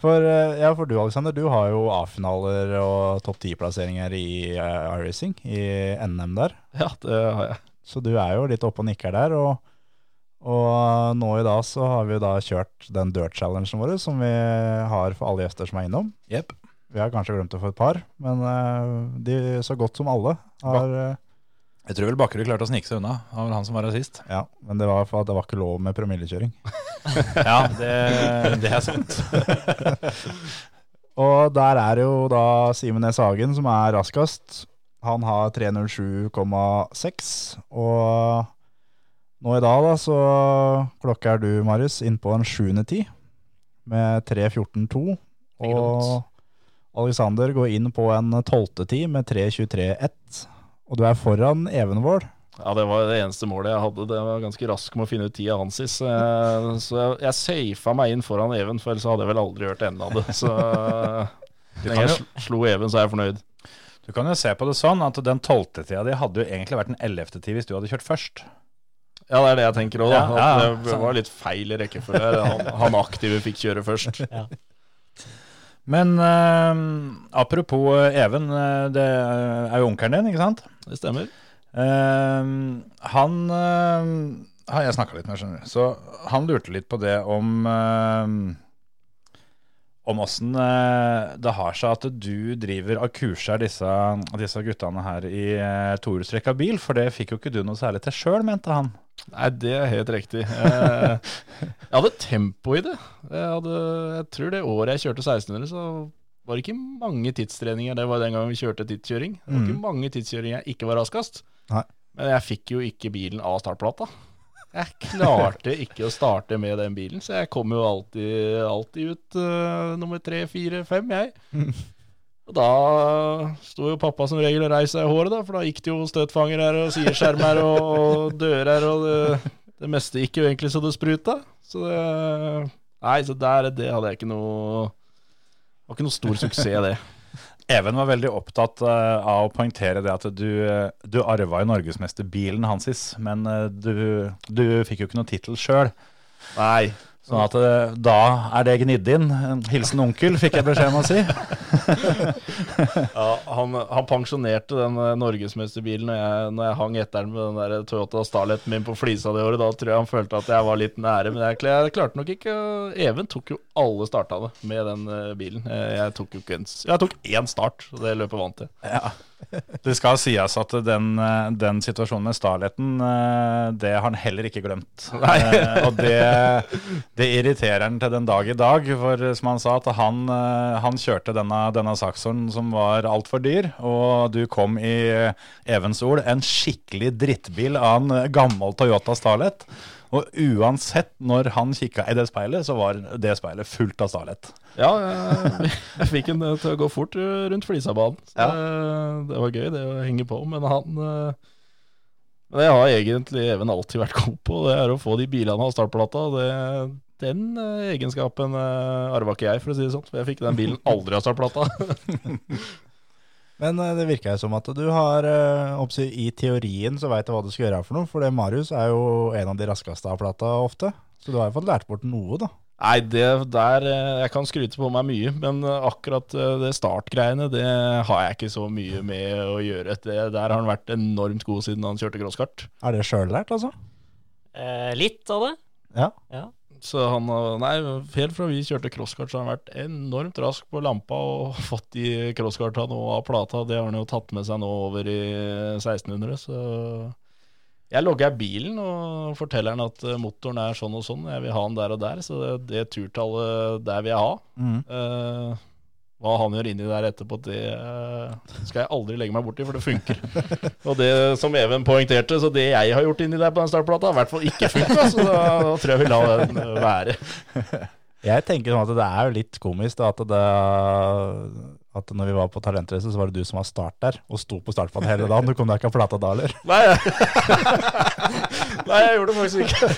For, eh, ja, for du Alexander, du har jo A-finaler og topp 10-plasseringer i uh, iRacing, i NM der. Ja, det har jeg. Så du er jo litt oppe og nikker der. Og, og nå i dag så har vi da kjørt den dirt challengen vår, som vi har for alle gjester som er innom. Yep. Vi har kanskje glemt det for et par, men eh, de så godt som alle har eh, Jeg tror vel Bakkerud klarte å snike seg unna. Det var han som var her sist. Ja, men det var for at det var ikke lov med promillekjøring. <laughs> Ja, det, det er sant. <laughs> Og der er jo da Simen Næss Hagen som er raskest. Han har 3.07,6. Og nå i dag da, så klokker du, Marius, inn på en sjuende tid med 3.14,2. Og Alexander går inn på en tolvte tid med 3.23,1. Og du er foran Evenvold. Ja, det var det eneste målet jeg hadde. Det var ganske rask med å finne ut tida hans. Så jeg, så jeg, jeg safa meg inn foran Even, for ellers hadde jeg vel aldri hørt enden av det. Så <laughs> når jeg slo Even, så er jeg fornøyd. Du kan jo se på det sånn at den tolvte tida di hadde jo egentlig vært den ellevte tid hvis du hadde kjørt først. Ja, det er det jeg tenker òg, da. Ja, ja, ja. Det var litt feil i rekkefølge. Han, han aktive fikk kjøre først. <laughs> Men eh, apropos eh, Even, eh, det er jo onkelen din, ikke sant? Det stemmer. Eh, han eh, har jeg snakka litt med, skjønner du. Så han lurte litt på det om eh, om åssen eh, det har seg at du driver og kurser disse, disse guttene her i uh, tohjulstrekka bil, for det fikk jo ikke du noe særlig til sjøl, mente han. Nei, det er helt riktig. Jeg, <laughs> jeg hadde tempo i det. Jeg, hadde, jeg tror det året jeg kjørte 1600, så var det ikke mange tidstreninger. Det var den gangen vi kjørte tidskjøring. Det var ikke mange tidskjøringer jeg ikke var raskest. Nei. Men jeg fikk jo ikke bilen av startplata. Jeg klarte ikke å starte med den bilen, så jeg kom jo alltid, alltid ut uh, nummer tre, fire, fem, jeg. Og da sto jo pappa som regel og reiste seg i håret, da, for da gikk det jo støtfanger her og sideskjermer og, og dører, og det, det meste gikk jo egentlig så det spruta. Så det Nei, så der, det hadde jeg ikke noe Det var ikke noe stor suksess, det. Even var veldig opptatt eh, av å poengtere det at du, uh, du arva jo norgesmesterbilen hans, men eh, du, du fikk jo ikke noen tittel sjøl. Nei. Sånn at eh, da er det gnidd inn. Hilsen onkel, fikk jeg beskjed om å si. Ja, han, han pensjonerte den eh, norgesmesterbilen når jeg, når jeg hang etter den med den der Toyota Starleten min på flisa det året. Da tror jeg han følte at jeg var litt nære, men jeg, jeg klarte nok ikke Even tok jo alle startene med den eh, bilen. Jeg tok jo ikke en Jeg tok én start, og det løpet vant jeg. Ja. Det skal sies at den, eh, den situasjonen med Starleten, eh, det har han heller ikke glemt. Eh, Og det, det irriterer han til den dag i dag, for som han sa, at han, han kjørte denne, denne saksoren som var altfor dyr, og du kom i Evens ord en skikkelig drittbil av en gammel Toyota Starlet. Og uansett når han kikka i det speilet, så var det speilet fullt av Starlet. Ja, jeg, jeg fikk en til å gå fort eh, rundt Flisabanen. Ja. det, det var gøy, det å henge på. Men han eh, Men det har egentlig Even alltid vært god på, det er å få de bilene av startplata. Det, den eh, egenskapen uh, arva ikke jeg, for å si det sånn. For jeg fikk den bilen aldri av startplata. <laughs> <laughs> Men eh, det virker jo som at du har eh, I teorien så veit du hva du skal gjøre for noe. For det Marius er jo en av de raskeste av plata ofte. Så du har jo fått lært bort noe, da. Nei, det der eh, Jeg kan skryte på meg mye, men akkurat det startgreiene, det har jeg ikke så mye med å gjøre. Det, der har han vært enormt god siden han kjørte crosskart. Er det sjøllært, altså? Eh, litt av det. Ja. Ja. Så han Nei, helt fra vi kjørte crosskart, så har han vært enormt rask på lampa og <laughs> fått de crosskartene og av plata. Det har han jo tatt med seg nå over i 1600, så jeg logger bilen og forteller han at eh, motoren er sånn og sånn, jeg vil ha den der og der, så det, det turtallet der vil jeg ha. Mm. Eh, hva han gjør inni der etterpå, det eh, skal jeg aldri legge meg borti, for det funker. <laughs> og det som Even poengterte, så det jeg har gjort inni der på den startplata, har i hvert fall ikke funka, så da, da tror jeg vi lar den være. <laughs> Jeg tenker sånn at det er jo litt komisk da, at, det, at når vi var på Talentrace, så var det du som var start der, og sto på startbanen hele dagen. Du kom deg ikke av plata da, eller? Nei, <laughs> Nei, jeg gjorde det faktisk ikke.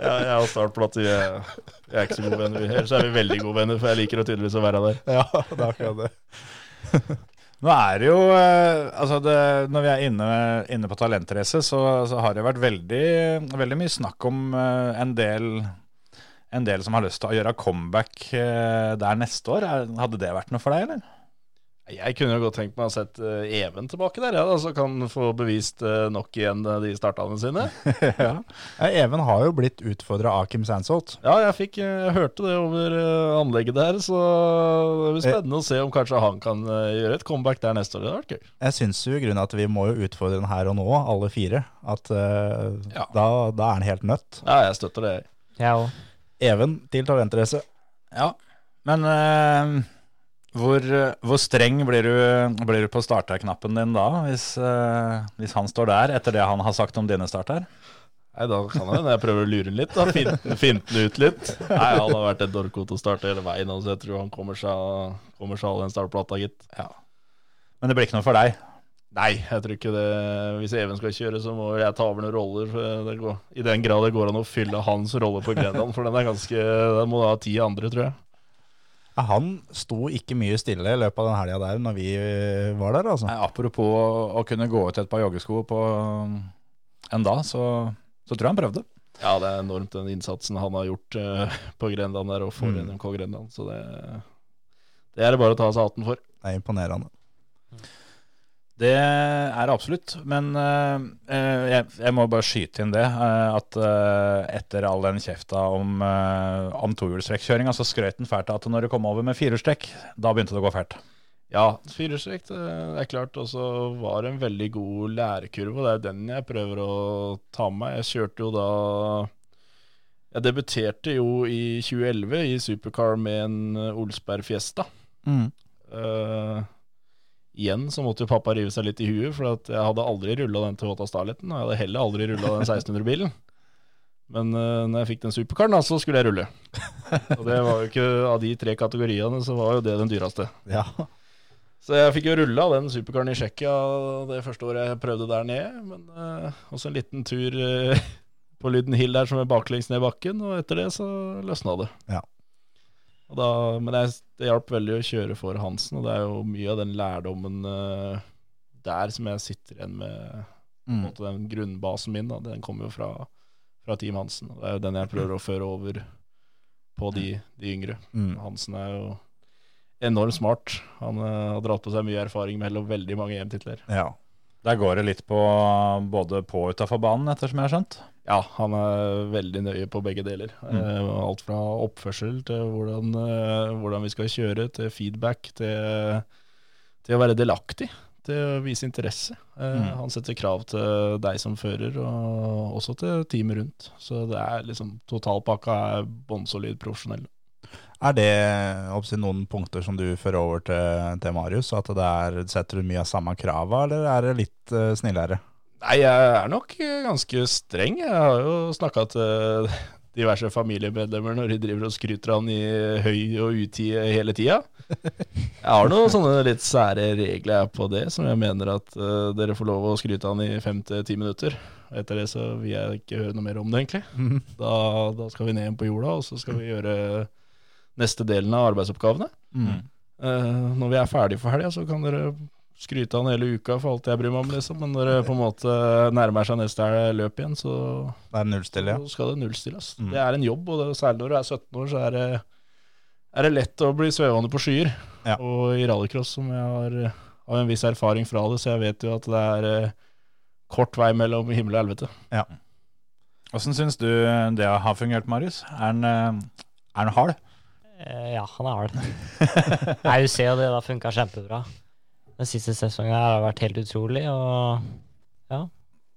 Jeg, jeg har startplate, Jeg, er, er ikke så gode venner. Ellers er vi veldig gode venner, for jeg liker å tydeligvis å være der. Ja, <laughs> det er akkurat det. Nå er det jo eh, altså det, Når vi er inne, inne på talentrace, så, så har det vært veldig, veldig mye snakk om eh, en del en del som har lyst til å gjøre comeback eh, der neste år. Hadde det vært noe for deg, eller? Jeg kunne jo godt tenkt meg å sett eh, Even tilbake der, ja, da, så kan få bevist eh, nok igjen de startene sine. <laughs> Ja, Even har jo blitt utfordra av Kim Sansholt. Ja, jeg fikk jeg hørte det over anlegget der, så det blir spennende å se om kanskje han kan gjøre et comeback der neste år. Det hadde vært gøy. Jeg syns jo grunnen at vi må jo utfordre den her og nå, alle fire. At uh, Ja. da, da er han helt nødt. Ja, jeg støtter det. Jeg òg. Even til talentrace. Ja. Men uh, hvor, hvor streng blir du, blir du på starterknappen din da, hvis, uh, hvis han står der etter det han har sagt om dine starter? Nei, da kan jeg, jeg prøver å lure den litt, da. Finte den ut litt. Nei, han har vært et dorko til å starte hele veien, så Jeg tror han kommer seg, kommer seg av den startplata, gitt. Men det blir ikke noe for deg? Nei, jeg tror ikke det. Hvis Even skal kjøre, så må jeg ta over noen roller. For det går, I den grad det går an å fylle hans rolle på Grenland, for den er ganske Den må ha ti andre, tror jeg. Ja, han sto ikke mye stille i løpet av den helga der når vi eh, var der, altså. Nei, apropos å, å kunne gå ut et par joggesko på en dag, så, så tror jeg han prøvde. Ja, det er enormt den innsatsen han har gjort uh, på Grenland der og for Mm. NMK Grenland. Så det, det er det bare å ta seg hatten for. Det er imponerende. Det er det absolutt, men eh, jeg, jeg må bare skyte inn det. Uh, at uh, etter all den kjefta om, uh, om tohjulstrekkjøringa, så skrøt han fælt av at når det kom over med firehjulstrekk, da begynte det å gå fælt. Ja, firehjulstrekk, er klart. Og så var det en veldig god lærekurve, og det er den jeg prøver å ta med meg. Jeg kjørte jo da Jeg debuterte jo i 2011 i supercar med en Olsberg Fiesta. Eh, igjen så måtte jo pappa rive seg litt i huet, for jeg hadde aldri rulla den Toyota Starleten. Og jeg hadde heller aldri rulla den 1600-bilen. Men uh, når jeg fikk den superkaren, da, så skulle jeg rulle. Og det var jo ikke av de tre kategoriene, så var jo det den dyreste. Ja. Så jeg fikk jo rulla den superkaren i Tsjekkia det første året jeg prøvde der nede. Men uh, også en liten tur uh, på Lyden Hill der som er baklengs ned bakken, og etter det så løsna det. Ja. Da, men det, det hjalp veldig å kjøre for Hansen, og det er jo mye av den lærdommen uh, der som jeg sitter igjen med. Mm. Den grunnbasen min, da, den kommer jo fra, fra Team Hansen. og Det er jo den jeg prøver å føre over på de, de yngre. Mm. Hansen er jo enormt smart. Han uh, har dratt på seg mye erfaring mellom veldig mange EM-titler. ja. Der går det litt på både på og utafor banen, ettersom jeg har skjønt. Ja, han er veldig nøye på begge deler. Mm. Eh, alt fra oppførsel til hvordan, eh, hvordan vi skal kjøre, til feedback, til, til å være delaktig. Til å vise interesse. Eh, Mm. Han setter krav til deg som fører, og også til teamet rundt. Så det er liksom totalpakka er bånnsolid profesjonell. Er det oppsett, noen punkter som du fører over til, til Marius? At det er, setter du mye av samme krava, eller er det litt uh, snillere? Nei, jeg er nok eh, ganske streng. Jeg har jo snakka til diverse familiemedlemmer når de driver og skryter av han i høy og utide hele tida. Jeg har noen sånne litt sære regler på det, som jeg mener at uh, dere får lov å skryte han i fem til ti minutter. Etter det så vil jeg ikke høre noe mer om det, egentlig. Da, da skal vi ned igjen på jorda, og så skal vi gjøre neste delen av arbeidsoppgavene. Eh, når vi er ferdige for helga, så kan dere skryte av den hele uka for alt jeg bryr meg om, liksom. Men når det på en måte nærmer seg neste løp igjen, så, Det er nullstille, ja. så skal det nullstilles. Mm. Det er en jobb, og det, særlig når du er 17 år, så er det, er det lett å bli svevende på skyer. Ja. Og i rallycross, som jeg har, har en viss erfaring fra det, så jeg vet jo at det er eh, kort vei mellom himmel og helvete. Åssen syns du det har fungert, Marius? Er den, eh, er den hard? Eh, ja, han er hard. <laughs> Nei, du ser jo det, det har funka kjempebra. Den siste sesongen her har vært helt utrolig, og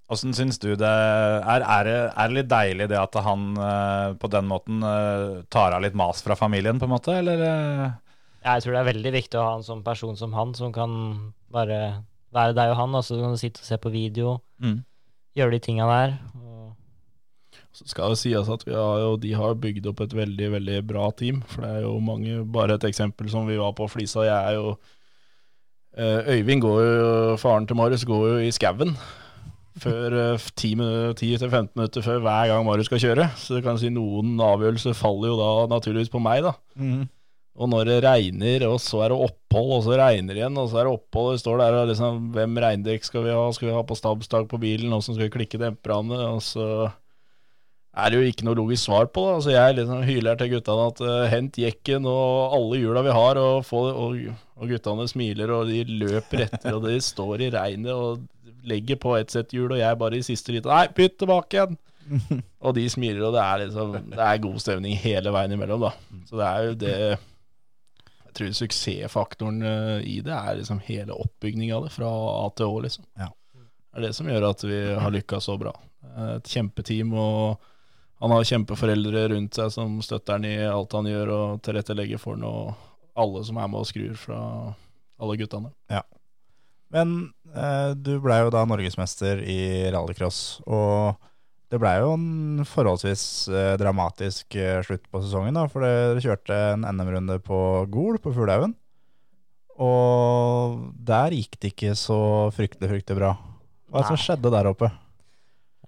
Åssen syns du det er? Er det, er litt deilig det at han eh, på den måten eh, tar av litt mas fra familien, på en måte, eller? jeg tror det er veldig viktig å ha en sånn person som han, som kan bare være deg og han, og så kan du sitte og se på video, Mm. gjøre de tinga der. Og Så skal det sies at vi har jo, de har bygd opp et veldig veldig bra team. For det er jo mange Bare et eksempel som vi var på Flisa. Jeg er jo eh, Øyvind går jo Faren til Marius går jo i skauen. Før eh, 10-15 minutter før hver gang Marius skal kjøre. Så du kan si noen avgjørelser faller jo da naturligvis på meg, da. Og når det regner, og så er det opphold, og så regner det igjen, og så er det opphold, og står der og liksom Hvem regndekk skal vi ha? Skal vi ha på stabstak på bilen? Åssen skal vi klikke demperne? Og så er det jo ikke noe logisk svar på Da. Altså jeg liksom hyler til guttene at uh, hent jekken og alle hjula vi har, og, få, og, og guttene smiler, og de løper etter, og de <laughs> står i regnet og legger på ett sett hjul, og jeg bare i siste liten Nei, bytt tilbake igjen! <laughs> og de smiler, og det er liksom Det er god stemning hele veien imellom, da. Så det er jo det Jeg tror suksessfaktoren eh, i det er liksom hele oppbygninga av det, fra A til Å, liksom. Ja. Det er det som gjør at vi har lykkes så bra. Et kjempeteam, og han har kjempeforeldre rundt seg som støtter han i alt han gjør, og tilrettelegger for han, og alle som er med og skrur fra alle guttene. Ja. Men eh, du blei jo da norgesmester i rallycross, og det blei jo en forholdsvis eh, dramatisk eh, slutt på sesongen, da, for dere kjørte en NM-runde på Gol på Fuglehaugen. Og der gikk det ikke så fryktelig, fryktelig bra. Hva er det som skjedde der oppe?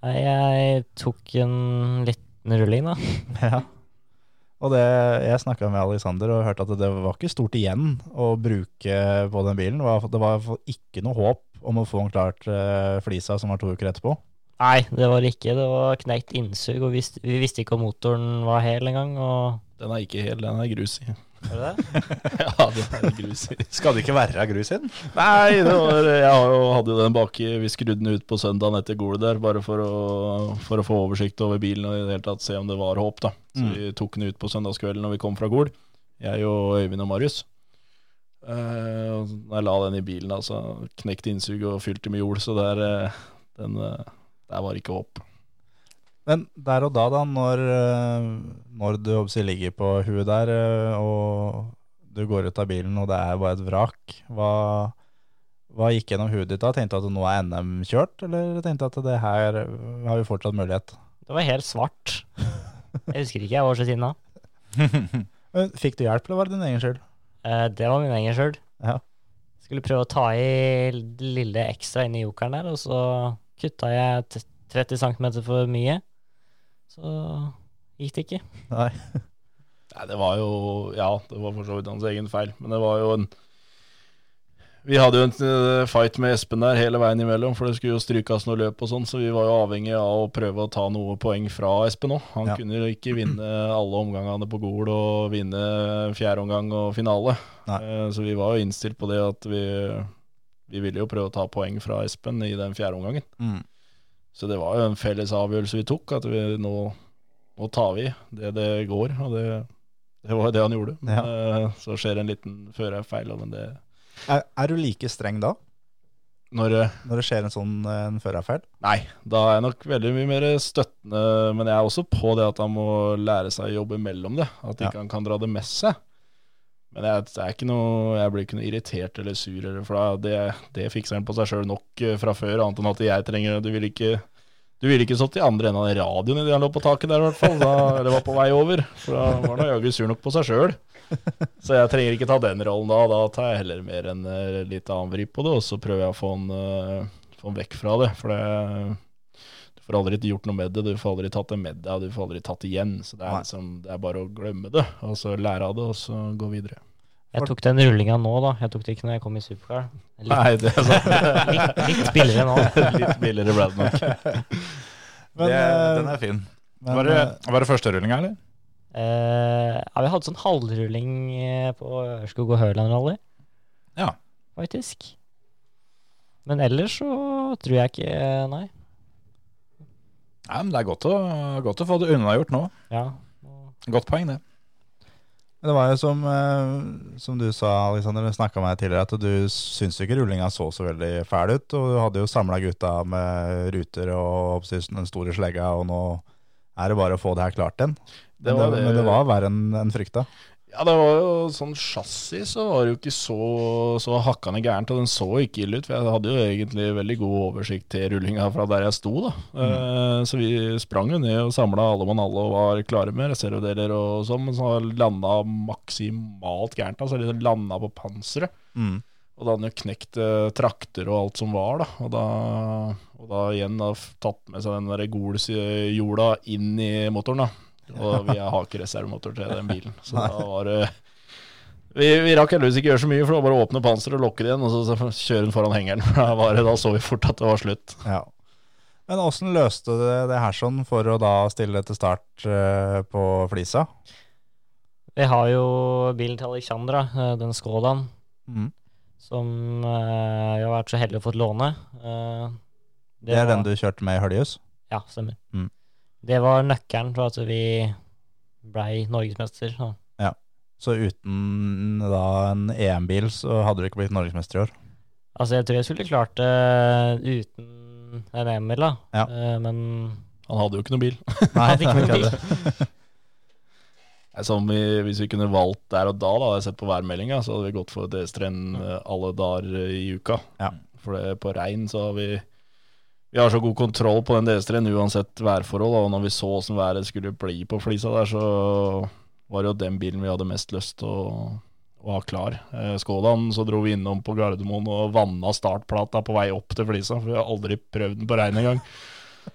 Nei, Jeg tok en liten rulling, da. <laughs> Ja. Og det, jeg snakka med Alexander og hørte at det var ikke stort igjen å bruke på den bilen. Det var, ikke noe håp om å få den klart eh, flisa som var to uker etterpå. Nei, det var ikke. Det var knekt innsug, og vi, visste- ikke om motoren var hel engang. Og Den er ikke hel, den er grus i. Var det <laughs> det? ja, er grus i. Skal det ikke være grus i den? Nei, det var, jeg jo- hadde jo den baki Vi skrudde den ut på søndagen etter golet der, bare for å, for å få oversikt over bilen og i det hele tatt se om det var håp. da Så Mm. vi tok den ut på søndagskvelden når vi kom fra Gol, jeg og Øyvind og Marius. Uh, jeg la den i bilen, altså, så knekte innsuget og fylte med jord, så der, uh, den, uh, der var ikke håp. Men der og da, da, når, eh, når du håper ligger på huet der, eh, og du går ut av bilen og det er bare et vrak, hva, hva gikk gjennom huet ditt da? Tenkte du at nå er NM kjørt, eller tenkte du at det her har vi fortsatt mulighet? Det var helt svart. Jeg husker ikke, jeg var så sinna. <laughs> Fikk du hjelp, eller var det din egen skyld? Eh, det var min egen skyld. Ja. Skulle prøve å ta i lille ekstra inni jokeren der, og så kutta jeg 30 cm for mye. Så gikk det ikke. Nei. <laughs> Nei, det var jo Ja, det var for så vidt hans egen feil, men det var jo en Vi hadde jo en eh, fight med Espen der hele veien imellom, for det skulle jo strykes noe løp og sånn, så vi var jo avhengig av å prøve å ta noe poeng fra Espen òg. Han Ja. kunne jo ikke vinne alle omgangene på Gol og vinne fjerde omgang og finale. Nei. Eh, Så vi var jo innstilt på det at vi Vi ville jo prøve å ta poeng fra Espen i den fjerde omgangen. Mm. Så det var jo en felles avgjørelse vi tok, at vi nå, nå tar vi det det går. Og det, det var jo det han gjorde. Ja. Eh, Så skjer en liten førerfeil, Er, Er, er du like streng da, Når eh, når det skjer en sånn eh, en førerfeil? Nei, da er jeg nok veldig mye mer støttende, men jeg er også på det at han må lære seg å jobbe mellom det. At Ja. ikke han kan dra det med seg. Men jeg, det er ikke noe, jeg blir ikke noe irritert eller sur, eller, for det, det fikser han på seg sjøl nok eh, fra før. Annet enn at jeg trenger Du ville ikke du ville ikke stått i andre enden av den radioen idet han lå på taket der, i hvert fall. Da, eller var på vei over. For da var han jaggu sur nok på seg sjøl. Så jeg trenger ikke ta den rollen da. Da tar jeg heller mer en eh, litt annen vri på det, og så prøver jeg å få han, eh, få han vekk fra det. For det får aldri gjort noe med det, du får aldri tatt det med deg, du får aldri tatt det igjen. Så det er, liksom, det er bare å glemme det, og så lære av det, og så gå videre. Jeg tok den rullinga nå, da. Jeg tok det ikke når jeg kom i supercar. Litt, Nei, det er sant. <laughs> litt, litt billigere nå. <laughs> Litt billigere ble det nok. <laughs> Men, det, eh, den er fin. men, Var det, eh, var det første rullinga, eller? Uh, ja, vi hadde sånn halvrulling på Ørskog og Høland Rally, Ja. faktisk. Men ellers så tror jeg ikke Nei. Nei, men Det er godt å, godt å få det unnagjort nå. Ja. Godt poeng, det. Men det var jo som, eh, som du sa, Alexander, du snakka med meg tidligere, at du syns ikke rullinga så så veldig fæl ut. Og du hadde jo samla gutta med ruter og den store slegga, og nå er det bare å få det her klart igjen. Det men, var det, det- men det var verre enn en frykta. Ja, det var jo sånn chassis, så var det jo ikke så, så hakkande gærent, og den så ikke ille ut. For jeg hadde jo egentlig veldig god oversikt til rullinga fra der jeg sto, da. Eh, så vi sprang jo ned og samla alle mann alle og var klare med reservedeler og sånn, men så landa maksimalt gærent. Altså liksom landa på panseret. Mm. Og da hadde han jo knekt eh, trakter og alt som var, da. Og da, og da igjen da tatt med seg den der Gols-jorda inn i motoren, da. <laughs> Og vi har ikke reservemotor til den bilen. Så da var det vi, vi rakk heldigvis ikke gjøre så mye, for det var bare å åpne panseret og lukke det igjen, og så, så kjøre den foran hengeren. <laughs> Da, var det, da så vi fort at det var slutt. Ja. Men åssen løste du det, det her sånn for å da stille til start eh, på Flisa? Vi har jo bilen til Alexandra, eh, den Skodaen, Mm. som eh, jeg har vært så heldig å få låne. Det, Det er var- den du kjørte med i Høljus? Ja, stemmer. Mm. Det var nøkkelen for at vi blei norgesmester. Ja, Så uten da en EM-bil, så hadde du ikke blitt norgesmester i år? Altså, jeg tror jeg skulle klart det uten en EM-bil, da. Ja. Eh, men Han hadde jo ikke noe bil. <laughs> Nei, Hadde ikke noen noe bil. <laughs> Som vi, hvis vi kunne valgt der og da, da hadde jeg sett på værmeldinga, så hadde vi gått for DS3-en eh, alle dager i uka. Ja. For det, på regn så har vi Vi har så god kontroll på den DS3-en uansett værforhold. Og når vi så åssen været skulle bli på flisa der, så var det jo den bilen vi hadde mest lyst til å, var klar. Eh, Skådan så dro vi innom på Gardermoen og vanna startplata på vei opp til flisa, for vi har aldri prøvd den på regn engang.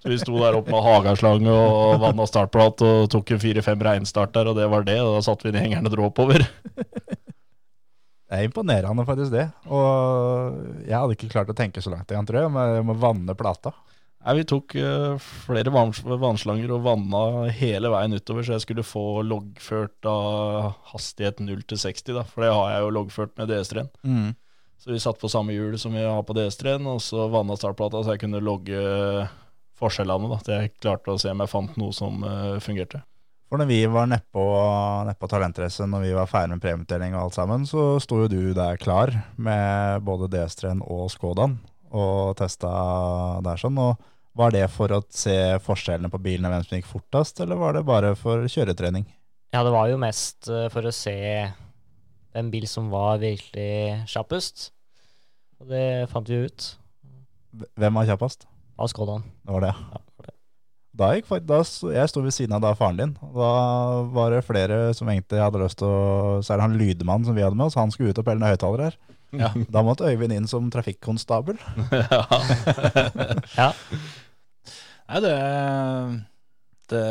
Så vi sto der oppe med hagaslange og vanna startplat og tok en fire-fem regnstart der, og det var det. Og da satte vi ned hengeren og dro oppover. Det er imponerende faktisk det. Og jeg hadde ikke klart å tenke så langt igjen, tror jeg, med, med å vanne plata. Nei, Vi tok uh, flere vannslanger og vanna hele veien utover, så jeg skulle få loggført av hastighet 0 til 60, da, for det har jeg jo loggført med DS3-en. Så vi satt på samme hjul som vi har på DS3-en, og så vanna startplata, så jeg kunne logge forskjellene. da, til jeg klarte å se om jeg fant noe som uh, fungerte. For når vi var nedpå ned Talentrace, når vi var ferdig med premieutdeling og alt sammen, så sto jo du der klar med både DS3-en og Skodaen og testa der sånn. Og var det for å se forskjellene på bilene, hvem som gikk fortest, eller var det bare for kjøretrening? Ja, det var jo mest eh, for å se den bil som var virkelig kjappest. Og det fant vi ut Hvem var kjappest? av Skodaen. Det var det. Ja, det var det. Da gikk faktisk, da, jeg sto ved siden av da faren din, da var det flere som egentlig hadde lyst til å Så er det han lydmannen som vi hadde med oss, han skulle ut og pelle ned høyttalere her. Ja. <laughs> Da måtte Øyvind inn som trafikkonstabel. <laughs> <laughs> Ja, Nei, det, det,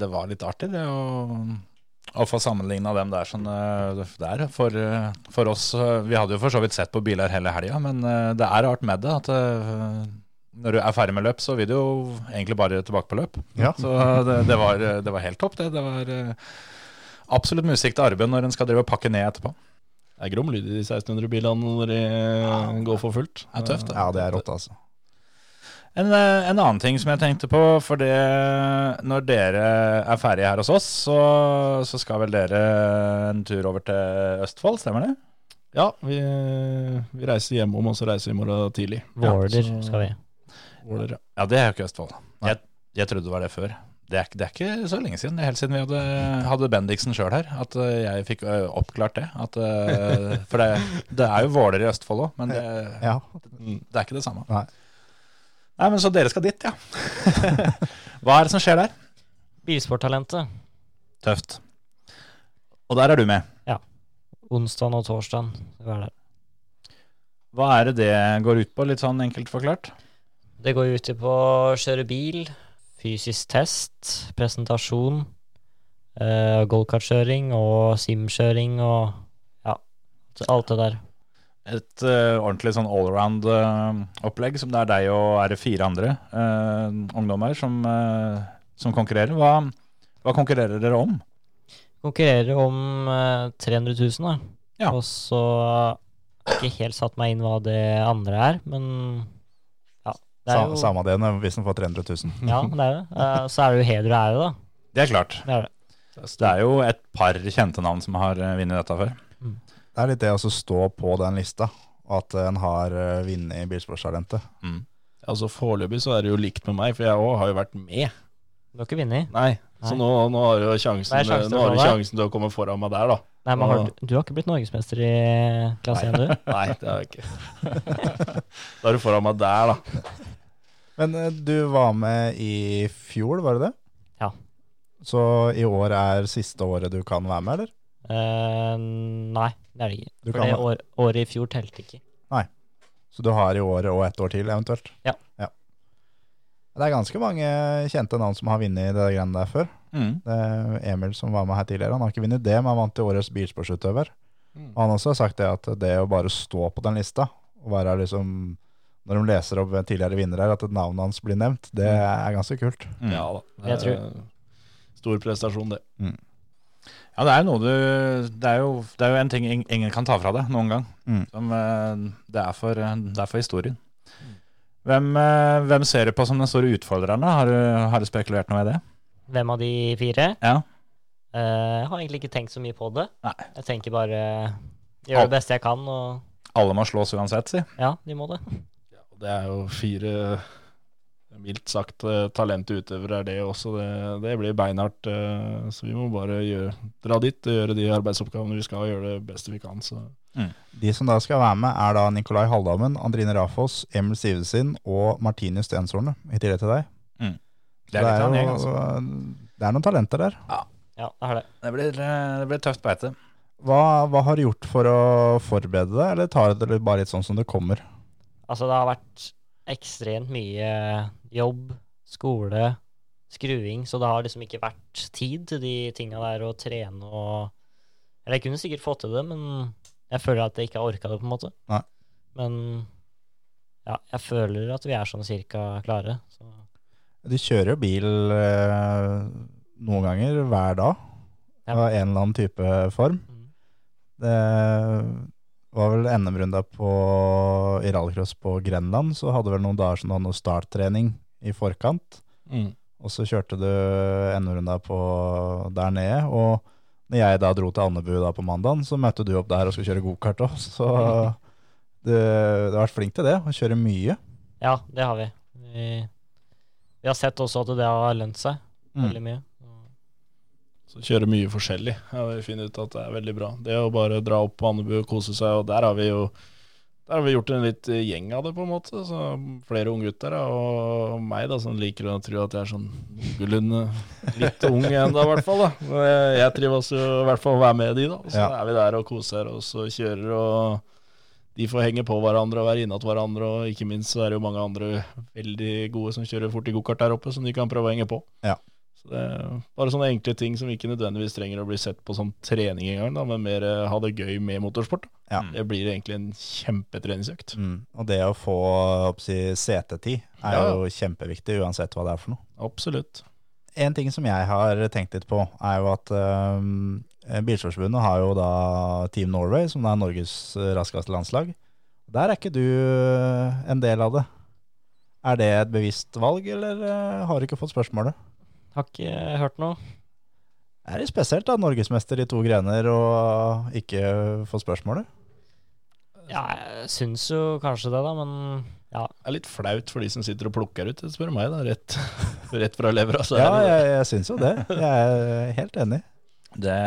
det var litt artig, det å, å få sammenligna dem der sånn der. For, eh, for oss eh, Vi hadde jo for så vidt sett på biler hele helga, men det er rart med det. At når du er ferdig med løp, så vil du jo egentlig bare tilbake på løp. Ja. Så det, det, var, det var helt topp, det. Det var eh, absolutt musikk til arbeid når en skal drive og pakke ned etterpå. Det er grom lyd i de 1600-bilene når de ja. går for fullt. Det er tøft, det. Ja, det er rått, altså. En, eh, en annen ting som jeg tenkte på, for det når dere er ferdige her hos oss, så, så skal vel dere en tur over til Østfold, stemmer det? Ja, vi, vi reiser hjemom, og så reiser vi i morgen tidlig. Våler ja, skal vi. Våler, ja. Ja, det er jo ikke Østfold. Jeg, jeg trodde det var det før. Det er, ikke- det er ikke så lenge siden. Er helt siden vi hadde, hadde Bendiksen sjøl her, at eh, jeg fikk eh, oppklart det. At, eh, for det, det er jo Våler i Østfold òg, men det, Ja. det er ikke det samme. Nei. Nei, men Så dere skal dit, ja. <laughs> Hva er det som skjer der? Bilsporttalentet. Tøft. Og der er du med. Ja. Onsdag og torsdag. Hva er det det går ut på, litt sånn enkelt forklart? Det går ut på å kjøre bil, fysisk test, presentasjon, uh, goalkartkjøring og simkjøring og ja, alt det der. Et uh, ordentlig sånn allround-opplegg, som det er deg og er det fire andre uh, ungdommer som, eh, som konkurrerer. Hva, hva konkurrerer dere om? Konkurrerer om eh, 300 000, da. Ja. Og så har jeg ikke helt satt meg inn hva det andre er, men ja. Det er Sa, jo, Samme det hvis han får 300 000. <laughs> ja, det er det. Eh, så er det jo heder og ære, da. Det er klart. Det er det. Det er jo et par kjente navn som har eh, vunnet dette før. Det er litt det å stå på den lista, at en har uh, vunnet i Mm. Altså Foreløpig så er det jo likt med meg, for jeg òg har jo vært med. Du har ikke vunnet? Nei, Så nå, nå har du jo sjansen, sjansen nå har du sjansen til å komme foran meg der, da. Nei, men har, du- du har ikke blitt norgesmester i klasse 1, du? <laughs> Nei, det har jeg ikke. Da er du foran meg der, da. Men eh, du var med i fjor, var det det? Ja. Så i år er siste året du kan være med, eller? Uh, nei, det er det ikke. Du For kan det år, året i fjor telte ikke. Nei. Så du har i året og ett år til, eventuelt? Ja. Det er ganske mange kjente navn som har vunnet det greiene der før. Mm. Det er Emil som var med her tidligere, han har ikke vunnet det, men han vant i årets bilsportsutøver. Mm. Og han også har sagt det at det å bare stå på den lista, og være liksom Når de leser opp tidligere vinnere, at navnet hans blir nevnt, det er ganske kult. Mm. Ja da. Jeg tror- Stor prestasjon, det. Ja, det er du Det er jo, det er jo en ting ingen kan ta fra deg noen gang. Mm. Som, eh, det, er for, eh, det er for historien. Hvem, eh, hvem ser du på som den store utfordreren? da? Har du, har du spekulert noe i det? Hvem av de fire? Ja. Eh, jeg har egentlig ikke tenkt så mye på det. Nei. Jeg tenker bare gjør det beste jeg kan, og Alle må slås uansett, si. ja, de må det. Det er jo fire mildt sagt talentutøvere talente utøvere, er det også. Det, det blir beinhardt. eh, Så vi må bare gjøre, dra dit og gjøre de arbeidsoppgavene vi skal, og gjøre det beste vi kan. Så De som da skal være med, er da Nikolai Halldammen, Andrine Rafoss, Emil Sivesin og Martinus Stenshorne, i tillegg til deg. Det er det, er jo altså. det er noen talenter der. Ja, det er det. Det blir, eh, det blir tøft beite. Hva, hva har du gjort for å forberede deg, eller tar du det bare litt sånn som det kommer? Altså, det har vært ekstremt mye jobb, skole, skruing, så det har liksom ikke vært tid til de tinga der å trene og Eller jeg kunne sikkert fått til det, men jeg føler at jeg ikke har orka det, på en måte. Nei. Men ja, jeg føler at vi er sånn cirka klare. Så Du kjører jo bil eh, noen ganger hver dag, Ja. av en eller annen type form. Mm. Det var vel NM-runda i rallycross på Grenland, så hadde vel noen dager som du hadde noe starttrening i forkant. Mm. Og så kjørte du NM-runda der nede, og når jeg da dro til Andebu da på mandagen, så møtte du opp der og skulle kjøre gokart òg. Så <laughs> du, du har vært flink til det, å kjøre mye. ja, det har vi. vi. Vi har sett også at det har lønt seg Mm. veldig mye. Så kjøre mye forskjellig. Ja, vi finner ut at det er veldig bra. Det å bare dra opp på Andebu og kose seg, og der har vi jo der har vi gjort en litt eh, gjeng av det, på en måte. Så flere unggutter og meg, da, som liker å tro at jeg er sånn noenlunde litt ung ennå, i hvert fall. da. Men jeg, jeg trives jo i hvert fall å være med de, da. Så Ja. er vi der og koser oss og kjører, og de får henge på hverandre og være innat hverandre. Og ikke minst så er det jo mange andre veldig gode som kjører fort i gokart der oppe, som de kan prøve å henge på. Ja. Så det er bare sånne enkle ting som ikke nødvendigvis trenger å bli sett på som trening engang, men mer eh, ha det gøy med motorsport. Ja. Det blir egentlig en kjempetreningsøkt. Mm. Og det å få oppsi, setetid er Ja. jo kjempeviktig, uansett hva det er for noe. Absolutt. En ting som jeg har tenkt litt på, er jo at um, Bilsportsforbundet har jo da Team Norway, som er Norges raskeste landslag. Der er ikke du eh, en del av det. Er det et bevisst valg, eller har du ikke fått spørsmålet? Har ikke hørt noe. Er det spesielt da, norgesmester i to grener og ikke få spørsmålet. Ja, jeg syns jo kanskje det, da, men ja. Det er litt flaut for de som sitter og plukker ut, spør du meg. da, Rett, <laughs> rett fra levra. Altså. Ja, jeg, jeg syns jo det. Jeg er helt enig. Det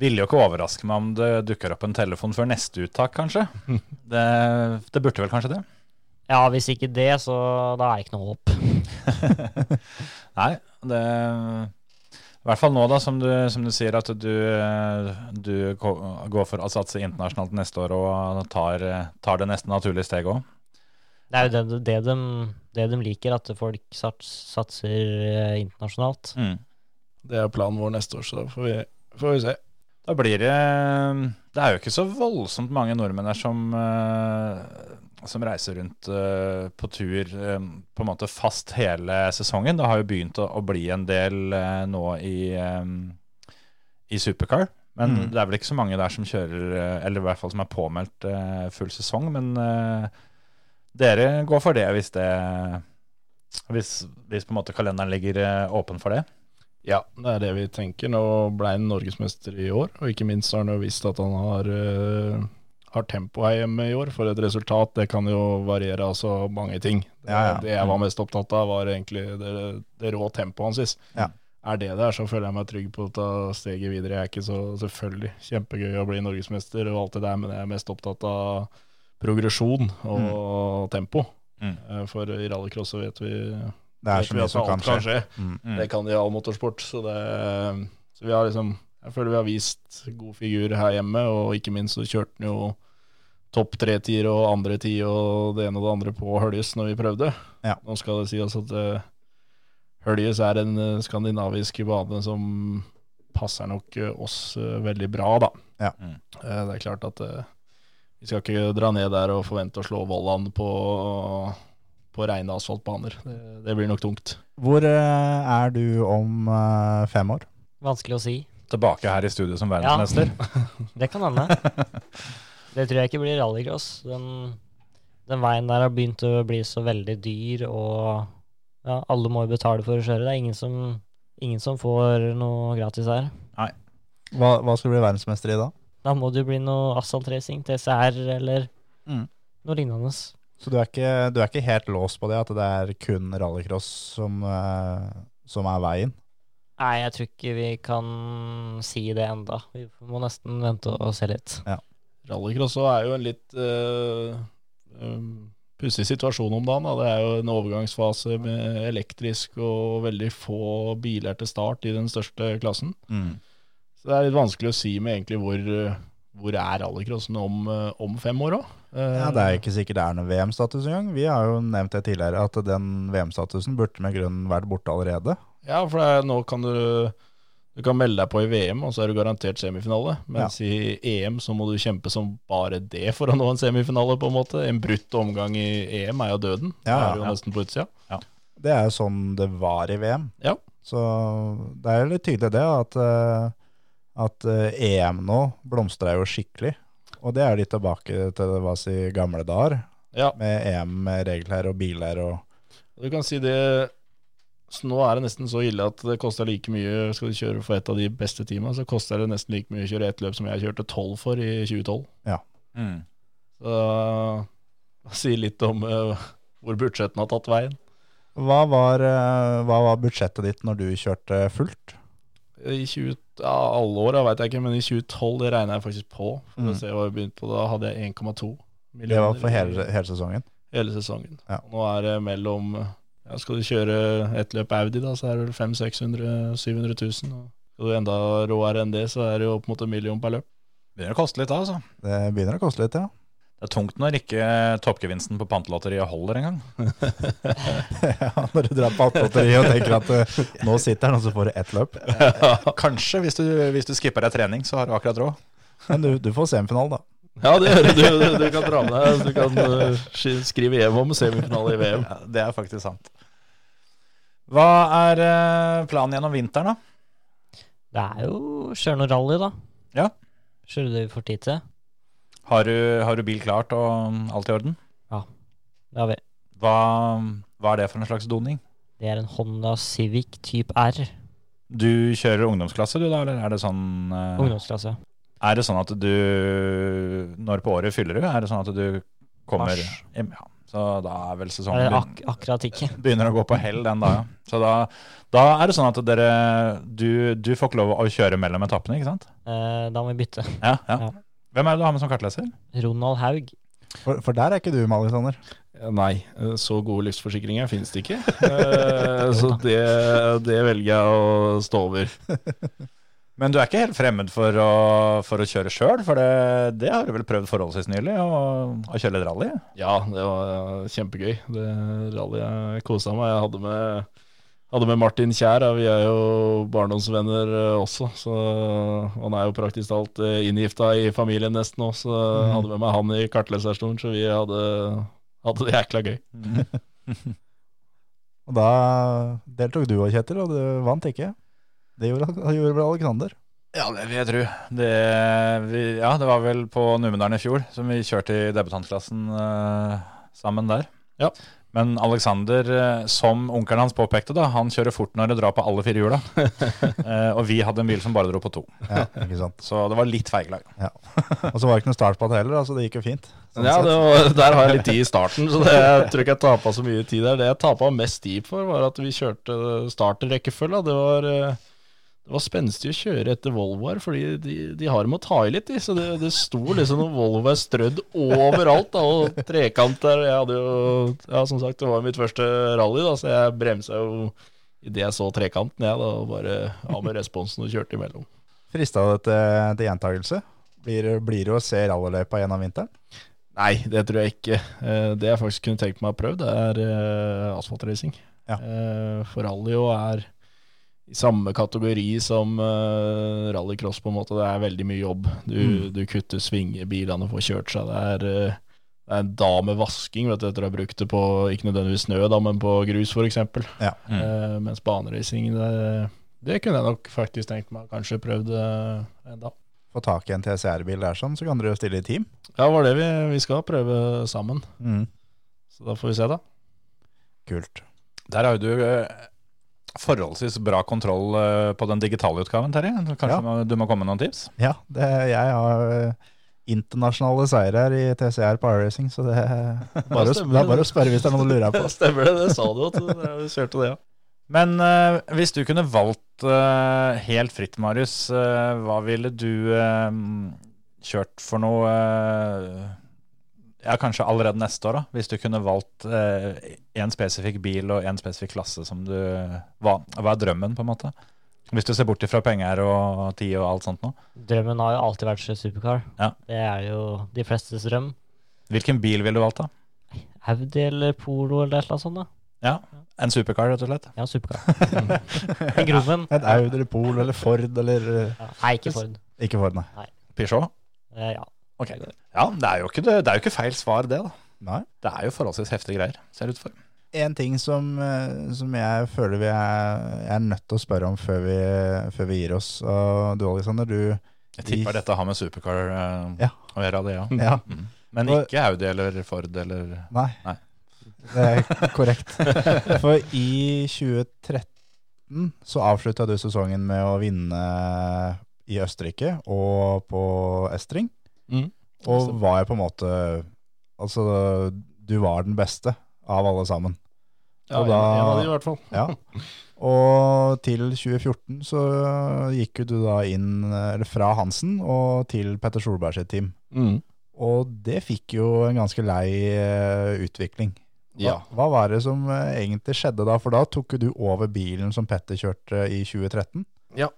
ville jo ikke overraske meg om det dukker opp en telefon før neste uttak, kanskje. <laughs> Det, det burde vel kanskje det? Ja, hvis ikke det, så da er det ikke noe håp. <laughs> Nei, det I hvert fall nå, da, som du, som du sier, at du, du går for å satse internasjonalt neste år og tar, tar det neste naturlige steget òg. Det er jo det, det, de, det de liker, at folk sats, satser eh, internasjonalt. Mm. det er planen vår neste år, så da får vi, får vi se. Da blir det Det er jo ikke så voldsomt mange nordmenn her som, eh, som reiser rundt uh, på tur uh, på en måte fast hele sesongen. Det har jo begynt å, å bli en del uh, nå i, um, i supercar. Men Mm. det er vel ikke så mange der som kjører, eller i hvert fall som er påmeldt full sesong. Men dere går for det hvis det hvis, hvis på en måte kalenderen ligger åpen for det. Ja, det er det vi tenker. Nå ble han norgesmester i år, og ikke minst har han jo visst at han har, har tempo her hjemme i år. For et resultat, det kan jo variere altså mange ting. Det, Ja, ja. det jeg var mest opptatt av, var egentlig det, det rå tempoet hans. Ja. Er det der, så føler jeg meg trygg på å ta steget videre. Jeg er ikke så selvfølgelig kjempegøy å bli norgesmester og alt det der, men jeg er mest opptatt av progresjon og tempo. Mm. Eh, For i rallycross så vet vi Det er vet så mye som kan skje. Mm. Mm. Det kan de i all motorsport. Så, det, så vi har liksom Jeg føler vi har vist god figur her hjemme, og ikke minst så kjørte han jo topp tre-tier og andre ti og det ene og det andre på Høljes når vi prøvde. Ja. Nå skal det sies at uh, Høljes er en uh, skandinavisk bane som passer nok uh, oss veldig bra, da. Ja. Mm. Eh, det er klart at vi skal ikke dra ned der og forvente å slå Vollan på, på reine asfaltbaner. Det, det blir nok tungt. Hvor er du om fem år? Vanskelig å si. Tilbake her i studio som verdensmester. Ja, <laughs> Det kan hende. <laughs> Det tror jeg ikke blir rallycross. Den, den veien der har begynt å bli så veldig dyr, og ja, alle må jo betale for å kjøre. Det er ingen som, ingen som får noe gratis her. Hva, hva skal du bli verdensmester i da? Da må det jo bli noe asfaltracing, TCR eller Mm. noe lignende. Så du er, ikke, du er ikke helt låst på det, at det er kun rallycross som, eh, som er veien? Nei, jeg tror ikke vi kan si det enda. Vi må nesten vente og se litt. Rallycross er jo en litt uh, pussig situasjon om dagen. Da. Det er jo en overgangsfase med elektrisk og veldig få biler til start i den største klassen. Så det er litt vanskelig å si med egentlig hvor, eh, hvor er rallycrossen om, eh, om fem år òg. Ja, Det er ikke sikkert det er noen VM-status engang. Vi har jo nevnt det tidligere at den VM-statusen burde med grunn vært borte allerede. Ja, for det er, nå kan du Du kan melde deg på i VM, og så er du garantert semifinale. Mens i EM så må du kjempe som bare det for å nå en semifinale, på en måte. En brutt omgang i EM er jo døden. Ja, det er jo ja. nesten på utsida. Det er jo sånn det var i VM. Ja. Så det er jo litt tydelig det at, eh, at eh, EM nå blomstrer jo skikkelig. Og det er litt tilbake til hva si gamle dager, Ja. med EM med regler og biler og Du kan si det så Nå er det nesten så ille at det koster like mye Skal du kjøre for et av de beste teama, så koster det nesten like mye å kjøre ett løp som jeg kjørte tolv for i 2012. Mm. Så det sier litt om uh, hvor budsjettene har tatt veien. hva var, uh, hva var budsjettet ditt når du kjørte fullt? I 20, ja, alle åra veit jeg ikke, men i 2012 det regna jeg faktisk på. For Mm. å se hva jeg begynte på Da hadde jeg 1,2 millioner. Det var for hele, hele sesongen. hele sesongen. Ja. Nå er det mellom ja, Skal du kjøre et løp Audi, da, så er det vel 500 000-600 700 000. Og skal du enda råere enn det, så er det jo opp mot en million per løp. Begynner å koste litt, da, altså. Det begynner å koste litt, ja. Det er tungt når ikke toppgevinsten på pantelotteriet holder engang. <laughs> ja når du drar på pantelotteriet og tenker at eh, nå sitter han, og så får du ett løp. Kanskje, hvis du, hvis du skipper deg trening, så har du akkurat råd. Men du, du får semifinale, da. Ja, det gjør. Du, du, du kan dra med deg Du kan eh, sk- skrive hjem om semifinale i VM. Ja, det er faktisk sant. Hva er eh, planen gjennom vinteren, da? Det er jo kjøre noe rally, da. Ja. Kjøre det vi får tid til. Har du, har du bil klart og alt i orden? Ja, Det har vi. Hva, hva er det for en slags doning? Det er en Honda Civic type R. Du kjører ungdomsklasse, du da, eller er det sånn uh, Ungdomsklasse. Er det sånn at du Når på året fyller du? Er det sånn at du kommer Mars. Ja, så da er vel sesongen er ak akkurat ikke. <laughs> begynner å gå på hell den dagen. Så da, da er det sånn at dere du, du får ikke lov å kjøre mellom etappene, ikke sant? Eh, da må vi bytte. Ja, ja. Ja. Hvem er det du har med som kartleser? Ronald Haug. For, for der er ikke du, Alexander. Ja, Nei, eh, så gode livsforsikringer finnes det ikke. <laughs> Eh, Så det, det velger jeg å stå over. <laughs> Men du er ikke helt fremmed for å, for å kjøre sjøl, for det, det har du vel prøvd forholdsvis nylig, å, å kjøre litt rally? Ja, det var kjempegøy. Det rallyet jeg kosa meg. Jeg hadde med, hadde med Martin Kjær, vi er jo barndomsvenner eh, også. Så han er jo praktisk talt eh, inngifta i familien nesten òg, så mm. hadde med meg han i kartleserstolen, så vi hadde, hadde det jækla gøy. <laughs> Og da deltok du og Kjetil, og du vant ikke. Det gjorde, gjorde vel Alexander. Ja, det vil jeg tro. Det, vi, ja, det var vel på Numedalen i fjor som vi kjørte i debutantklassen uh, sammen der. Ja. Men Alexander, eh, som onkelen hans påpekte, da, han kjører fort når det drar på alle fire hjula. <laughs> Eh, og vi hadde en bil som bare dro på to. Ja, ikke sant. Så det var litt feiglag. Og så var det ikke noe start på det heller, så det gikk jo fint. Sånn Ja, det var, Der har jeg litt tid i starten, så det, jeg tror ikke jeg tapa så mye tid der. Det jeg tapa mest tid for, var at vi kjørte starterrekkefølge. Det var eh, det var spenstig å kjøre etter Volvoer, fordi de, de har med å ta i litt. De. Så det, det sto liksom noen Volvoer strødd overalt, da, og trekanter. Jeg hadde jo, ja, som sagt, det var mitt første rally, da, så jeg bremsa jo idet jeg så trekanten, jeg, da, og bare av med responsen og kjørte imellom. Frista det til, til gjentakelse? Blir, blir det å se rallyløypa gjennom vinteren? Nei, det tror jeg ikke. Eh, Det jeg faktisk kunne tenkt meg å prøve, det er eh, asfaltracing. Ja. Eh, For rally jo er i samme kategori som uh, rallycross, på en måte. Det er veldig mye jobb. Du, Mm. du kutter svinger, bilene får kjørt seg. Det er, uh, det er en dag med vasking, vet du, etter å ha brukt det på ikke nødvendigvis snø, da, men på grus, f.eks. Ja. Mm. Uh, mens baneracing, det, det kunne jeg nok faktisk tenkt meg kanskje prøvd enda. Få tak i en TCR-bil der sånn, så kan dere jo stille i team. Ja, det var det vi, vi skal prøve sammen. Mm. Så da får vi se, da. Kult. Der har jo du forholdsvis bra kontroll eh, på den digitale utgaven, Terje. Kanskje Ja. du må komme med noen tips? Ja, det, jeg har eh, internasjonale seirer i TCR på iRacing, så det er bare, å, det er bare å spørre hvis det er noe du lurer på. <laughs> Stemmer det, det sa du at du kjørte det, ja. Men uh, hvis du kunne valgt uh, helt fritt, Marius, uh, hva ville du kjørt for noe Ja, kanskje allerede neste år, da. Hvis du kunne valgt én spesifikk bil og én spesifikk klasse som du hva, hva er drømmen, på en måte? Hvis du ser bort ifra penger og tid og alt sånt nå. Drømmen har jo alltid vært supercar. Ja. Det er jo de flestes drøm. Hvilken bil ville du valgt, da? Audi eller Polo eller et eller annet sånt. da. Ja, En supercar, rett og slett? Ja, supercar. <laughs> en Grommen. Et Audi eller Polo eller Ford eller eh, Ja. Nei, ikke Ford. Ikke Ford, nei. Peugeot? Eh, ja. Ok. Ja, det er, jo ikke, det er jo ikke feil svar, det. da. nei. Det er jo forholdsvis heftige greier, ser det ut for. En ting som, eh, som jeg føler vi er, jeg er nødt til å spørre om før vi, før vi gir oss. Og du Alexander, du Jeg tipper dette har med supercar eh, Ja. å gjøre, det, ja. <laughs> Ja, Mm. Men Og- ikke Audi eller Ford eller nei. Nei. Det er <laughs> korrekt. For i 2013 så avslutta du sesongen med å vinne i Østerrike og på Estring. Mm. Og var jeg på en måte Altså, du var den beste av alle sammen. Ja, da- en av de i hvert fall. <laughs> Ja. Og til 2014 så gikk jo du da inn eller fra Hansen og til Petter Solberg sitt team. Mm. Og det fikk jo en ganske lei eh, utvikling. Hva, Ja. hva var det som eh, egentlig skjedde da? For da tok jo du over bilen som Petter kjørte i 2013. ja.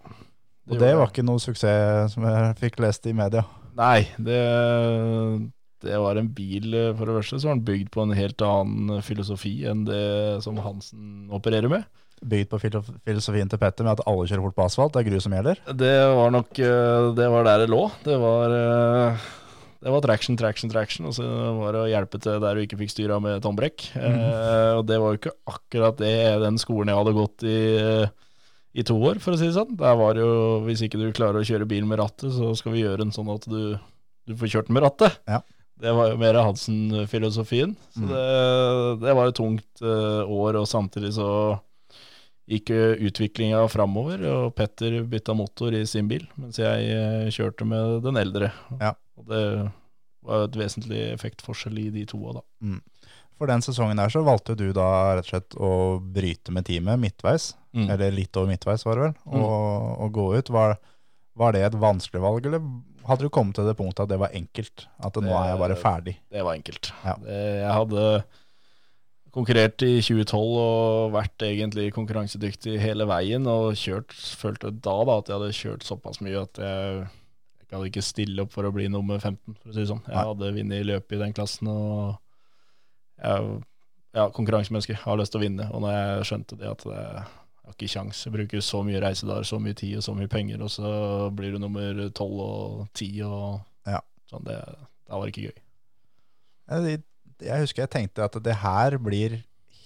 Og det var ikke noe suksess som jeg fikk lest i media. Nei, det, det var en bil eh, For det første så var den bygd på en helt annen filosofi enn det som Hansen opererer med. Bygd på filosofien til Petter med at alle kjører fort på asfalt. Det er grus som gjelder. Det var nok eh, Det var der det lå. Det var eh, det var traction, traction, traction, og så var det å hjelpe til der du ikke fikk styra med tombrekk. Eh, og det var jo ikke akkurat det den skolen jeg hadde gått i i to år, for å si det sånn. Der var jo, Hvis ikke du klarer å kjøre bil med rattet, så skal vi gjøre den sånn at du, du får kjørt den med rattet. Ja. Det var jo mer Hansen-filosofien. Så det, det var et tungt uh, år, og samtidig så gikk utviklinga framover, og Petter bytta motor i sin bil, mens jeg uh, kjørte med den eldre. Ja. Og det var et vesentlig effektforskjell i de to. Da. For den sesongen der så valgte du da rett og slett å bryte med teamet midtveis. Mm. Eller litt over midtveis, var det vel. å og gå ut. Var, var det et vanskelig valg, eller hadde du kommet til det punktet at det var enkelt? At nå er jeg bare ferdig? Det var enkelt. Ja. Jeg hadde konkurrert i 2012 og vært egentlig konkurransedyktig hele veien, og kjørt, følte da, da at jeg hadde kjørt såpass mye at jeg, jeg hadde ikke stille opp for å bli nummer 15, for å si det sånn. Jeg Nei. hadde vunnet i løpet i den klassen, og jeg ja, konkurransemenneske har lyst til å vinne. Og når jeg skjønte det at det, har ikke kjangs, jeg bruker så mye reisedager, så mye tid og så mye penger, og så blir du nummer 12 og 10 og Ja. sånn, det, det var ikke gøy. Jeg, jeg husker jeg tenkte at det her blir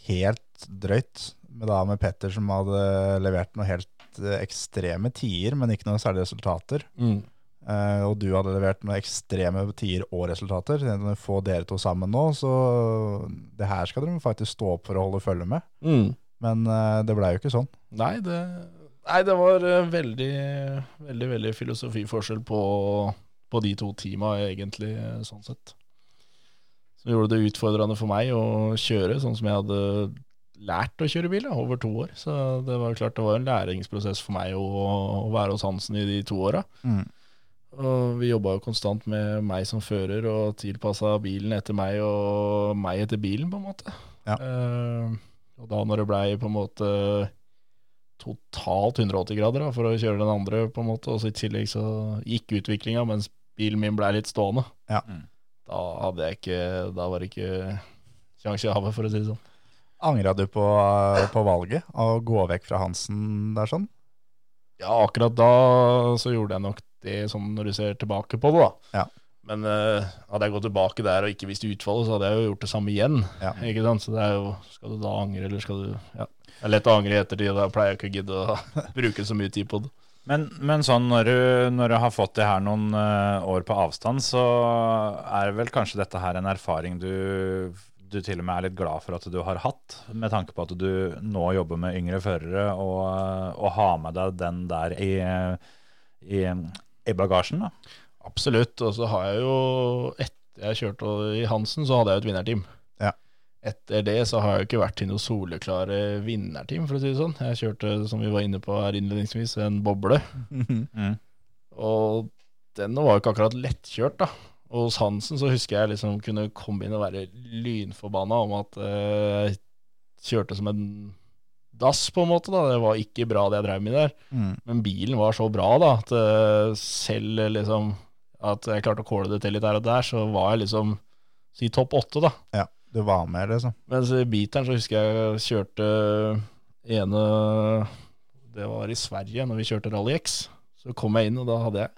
helt drøyt. Med, da, med Petter som hadde levert noe helt eh, ekstreme tider, men ikke noen særlige resultater. Eh, og du hadde levert noen ekstreme tider og resultater. Få dere to sammen nå, så det her skal dere faktisk stå opp for å holde følge med. Mm. Men eh, det blei jo ikke sånn. Nei, det, nei, det var eh, veldig, veldig, veldig filosofiforskjell på, på de to teama, egentlig, eh, sånn sett. Som gjorde det utfordrende for meg å kjøre sånn som jeg hadde lært å kjøre bil da, over to år. Så det var klart det var en læringsprosess for meg å, å være hos Hansen i de to åra. Mm. Og vi jobba jo konstant med meg som fører, og tilpassa bilen etter meg og meg etter bilen, på en måte. Ja. Og da når det blei på en måte totalt 180 grader da, for å kjøre den andre, på en måte, og så i tillegg så gikk utviklinga mens bilen min blei litt stående, Ja. da hadde jeg ikke Da var det ikke sjanse i havet, for å si det sånn. Angra du på, på valget å gå vekk fra Hansen der sånn? Ja, akkurat da så gjorde jeg nok det sånn når du ser tilbake på det, da. Ja. Men uh, hadde jeg gått tilbake der og ikke visst utfallet, så hadde jeg jo gjort det samme igjen. Ja. Ikke sant? Så det er jo Skal du da angre, eller skal du Ja. Det er lett å angre i ettertid, da pleier jeg ikke å gidde å <laughs> bruke så mye tid på det. Men, men sånn når du, når du har fått det her noen eh, år på avstand, så er vel kanskje dette her en erfaring du, du til og med er litt glad for at du har hatt, med tanke på at du nå jobber med yngre førere, og, og har med deg den der i, i, i bagasjen. da. Absolutt. Og så har jeg jo Etter jeg kjørte i Hansen, så hadde jeg jo et vinnerteam. Ja. Etter det så har jeg jo ikke vært i noe soleklare vinnerteam, for å si det sånn. Jeg kjørte, som vi var inne på her innledningsvis, en boble. <laughs> Mm. Og den var jo ikke akkurat lettkjørt, da. Og hos Hansen så husker jeg liksom kunne komme inn og være lynforbanna om at eh, jeg kjørte som en dass, på en måte. da Det var ikke bra, det jeg drev med der. Mm. Men bilen var så bra da at eh, selv liksom at jeg klarte å kåle det til litt her og der, så var jeg liksom si topp åtte, da. Ja, du var med, liksom. Mens i beateren så husker jeg kjørte ene Det var i Sverige, når vi kjørte Rally X. Så kom jeg inn, og da hadde jeg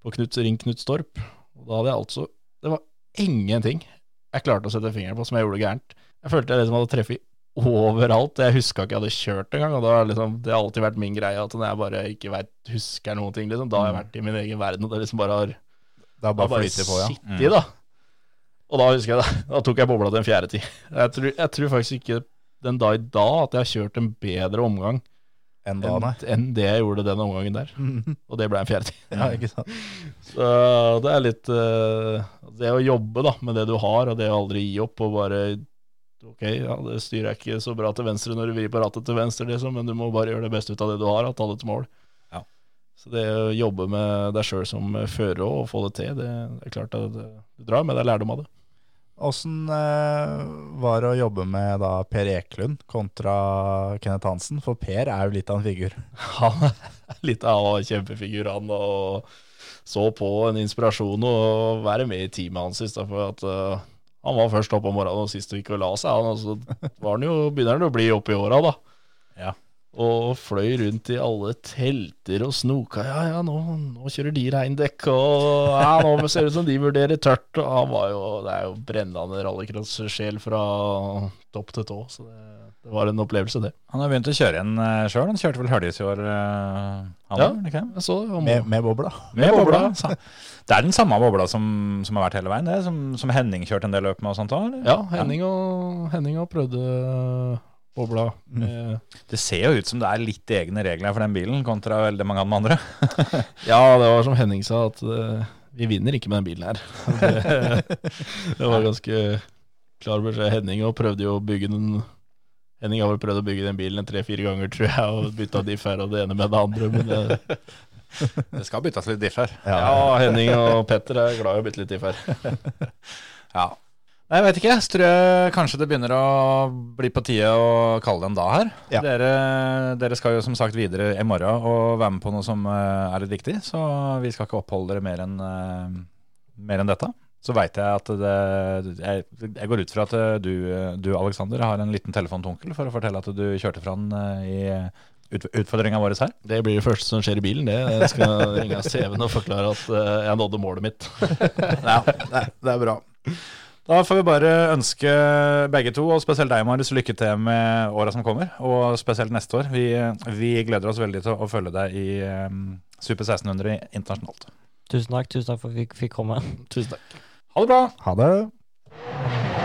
på Knut, Ring Knut Storp. Og da hadde jeg altså Det var ingenting jeg klarte å sette fingeren på som jeg gjorde gærent. Jeg følte jeg liksom hadde treffet overalt. Jeg huska ikke jeg hadde kjørt engang. Og da har liksom, det har alltid vært min greie at når jeg bare ikke vet, husker noen ting, liksom, da har jeg vært i min egen verden, og det liksom bare har Det er bare bare flyttet på, ja. sittet, da. Og da husker jeg det. <laughs> Da tok jeg bobla til en fjerde tid. <laughs> Jeg tror, jeg tror faktisk ikke den da i dag at jeg har kjørt en bedre omgang Enn da, enn, enn det jeg gjorde den omgangen der. <laughs> Og det ble en fjerde tid. Ja, ikke sant. Så det er litt uh, Det å jobbe da med det du har, og det å aldri gi opp og bare Ok, ja, det styrer jeg ikke så bra til venstre når du vrir på rattet til venstre, liksom, men du må bare gjøre det beste ut av det du har, og ta det til mål. Så det å jobbe med deg sjøl som fører og få det til, det, er klart at du drar med deg lærdom av det. Åssen eh, var det å jobbe med da Per Eklund kontra Kenneth Hansen? For Per er jo litt av en figur. <laughs> Han er litt av en kjempefigur, han, og så på en inspirasjon å være med i teamet hans stedet for at eh, han var først oppe om morgenen og sist gikk og la seg, han, og så var han jo, begynner han å bli oppe i åra, da. Ja. Og fløy rundt i alle telter og snoka. Ja, ja, nå, nå kjører de regndekk, og ja, nå ser det ut som de vurderer tørt. Og han var jo, det er jo brennende rallycross-sjel fra topp til tå, så det, det var en opplevelse, det. Han har begynt å kjøre igjen uh, sjøl. Han kjørte vel Høljes i år, han Ja. var, ikke? Jeg så det. Med, med bobla. Med bobla. Det er den samme bobla som, som har vært hele veien, det, som, som Henning kjørte en del løp med og sånt òg? Ja, Henning og, Henning og prøvde bobla. Mm. Det ser jo ut som det er litt egne regler for den bilen, kontra veldig mange av de andre. <laughs> ja, det var som Henning sa, at uh, vi vinner ikke med den bilen her. <laughs> Det, det var ganske klar beskjed. Henning og prøvde jo å bygge den Henning har vel prøvd å bygge den bilen tre-fire ganger, tror jeg, og bytta diff her og det ene med det andre. Men det, <laughs> Det skal byttes litt diff her. ja, Henning og Petter er glad i å bytte litt diff her. Ja. Nei, jeg vet ikke. Så tror jeg kanskje det begynner å bli på tide å kalle det en dag her. Ja. Dere, dere skal jo som sagt videre i morgen og være med på noe som eh, er litt viktig, så vi skal ikke oppholde dere mer enn eh, mer enn dette. Så veit jeg at det jeg, jeg går ut fra at eh, du, du Alexander, har en liten telefon til onkel for å fortelle at du kjørte fra han i ut, utfordringa vår her. Det blir det første som skjer i bilen. det. Jeg skal ringe CV-en og forklare at jeg nådde målet mitt. <laughs> Ja, det, det er bra. Da får vi bare ønske begge to, og spesielt deg, Marius, lykke til med åra som kommer. Og spesielt neste år. Vi, vi gleder oss veldig til å følge deg i um, Super 1600 internasjonalt. Tusen takk, tusen takk for at vi fikk komme. Tusen takk. Ha det bra! Ha det.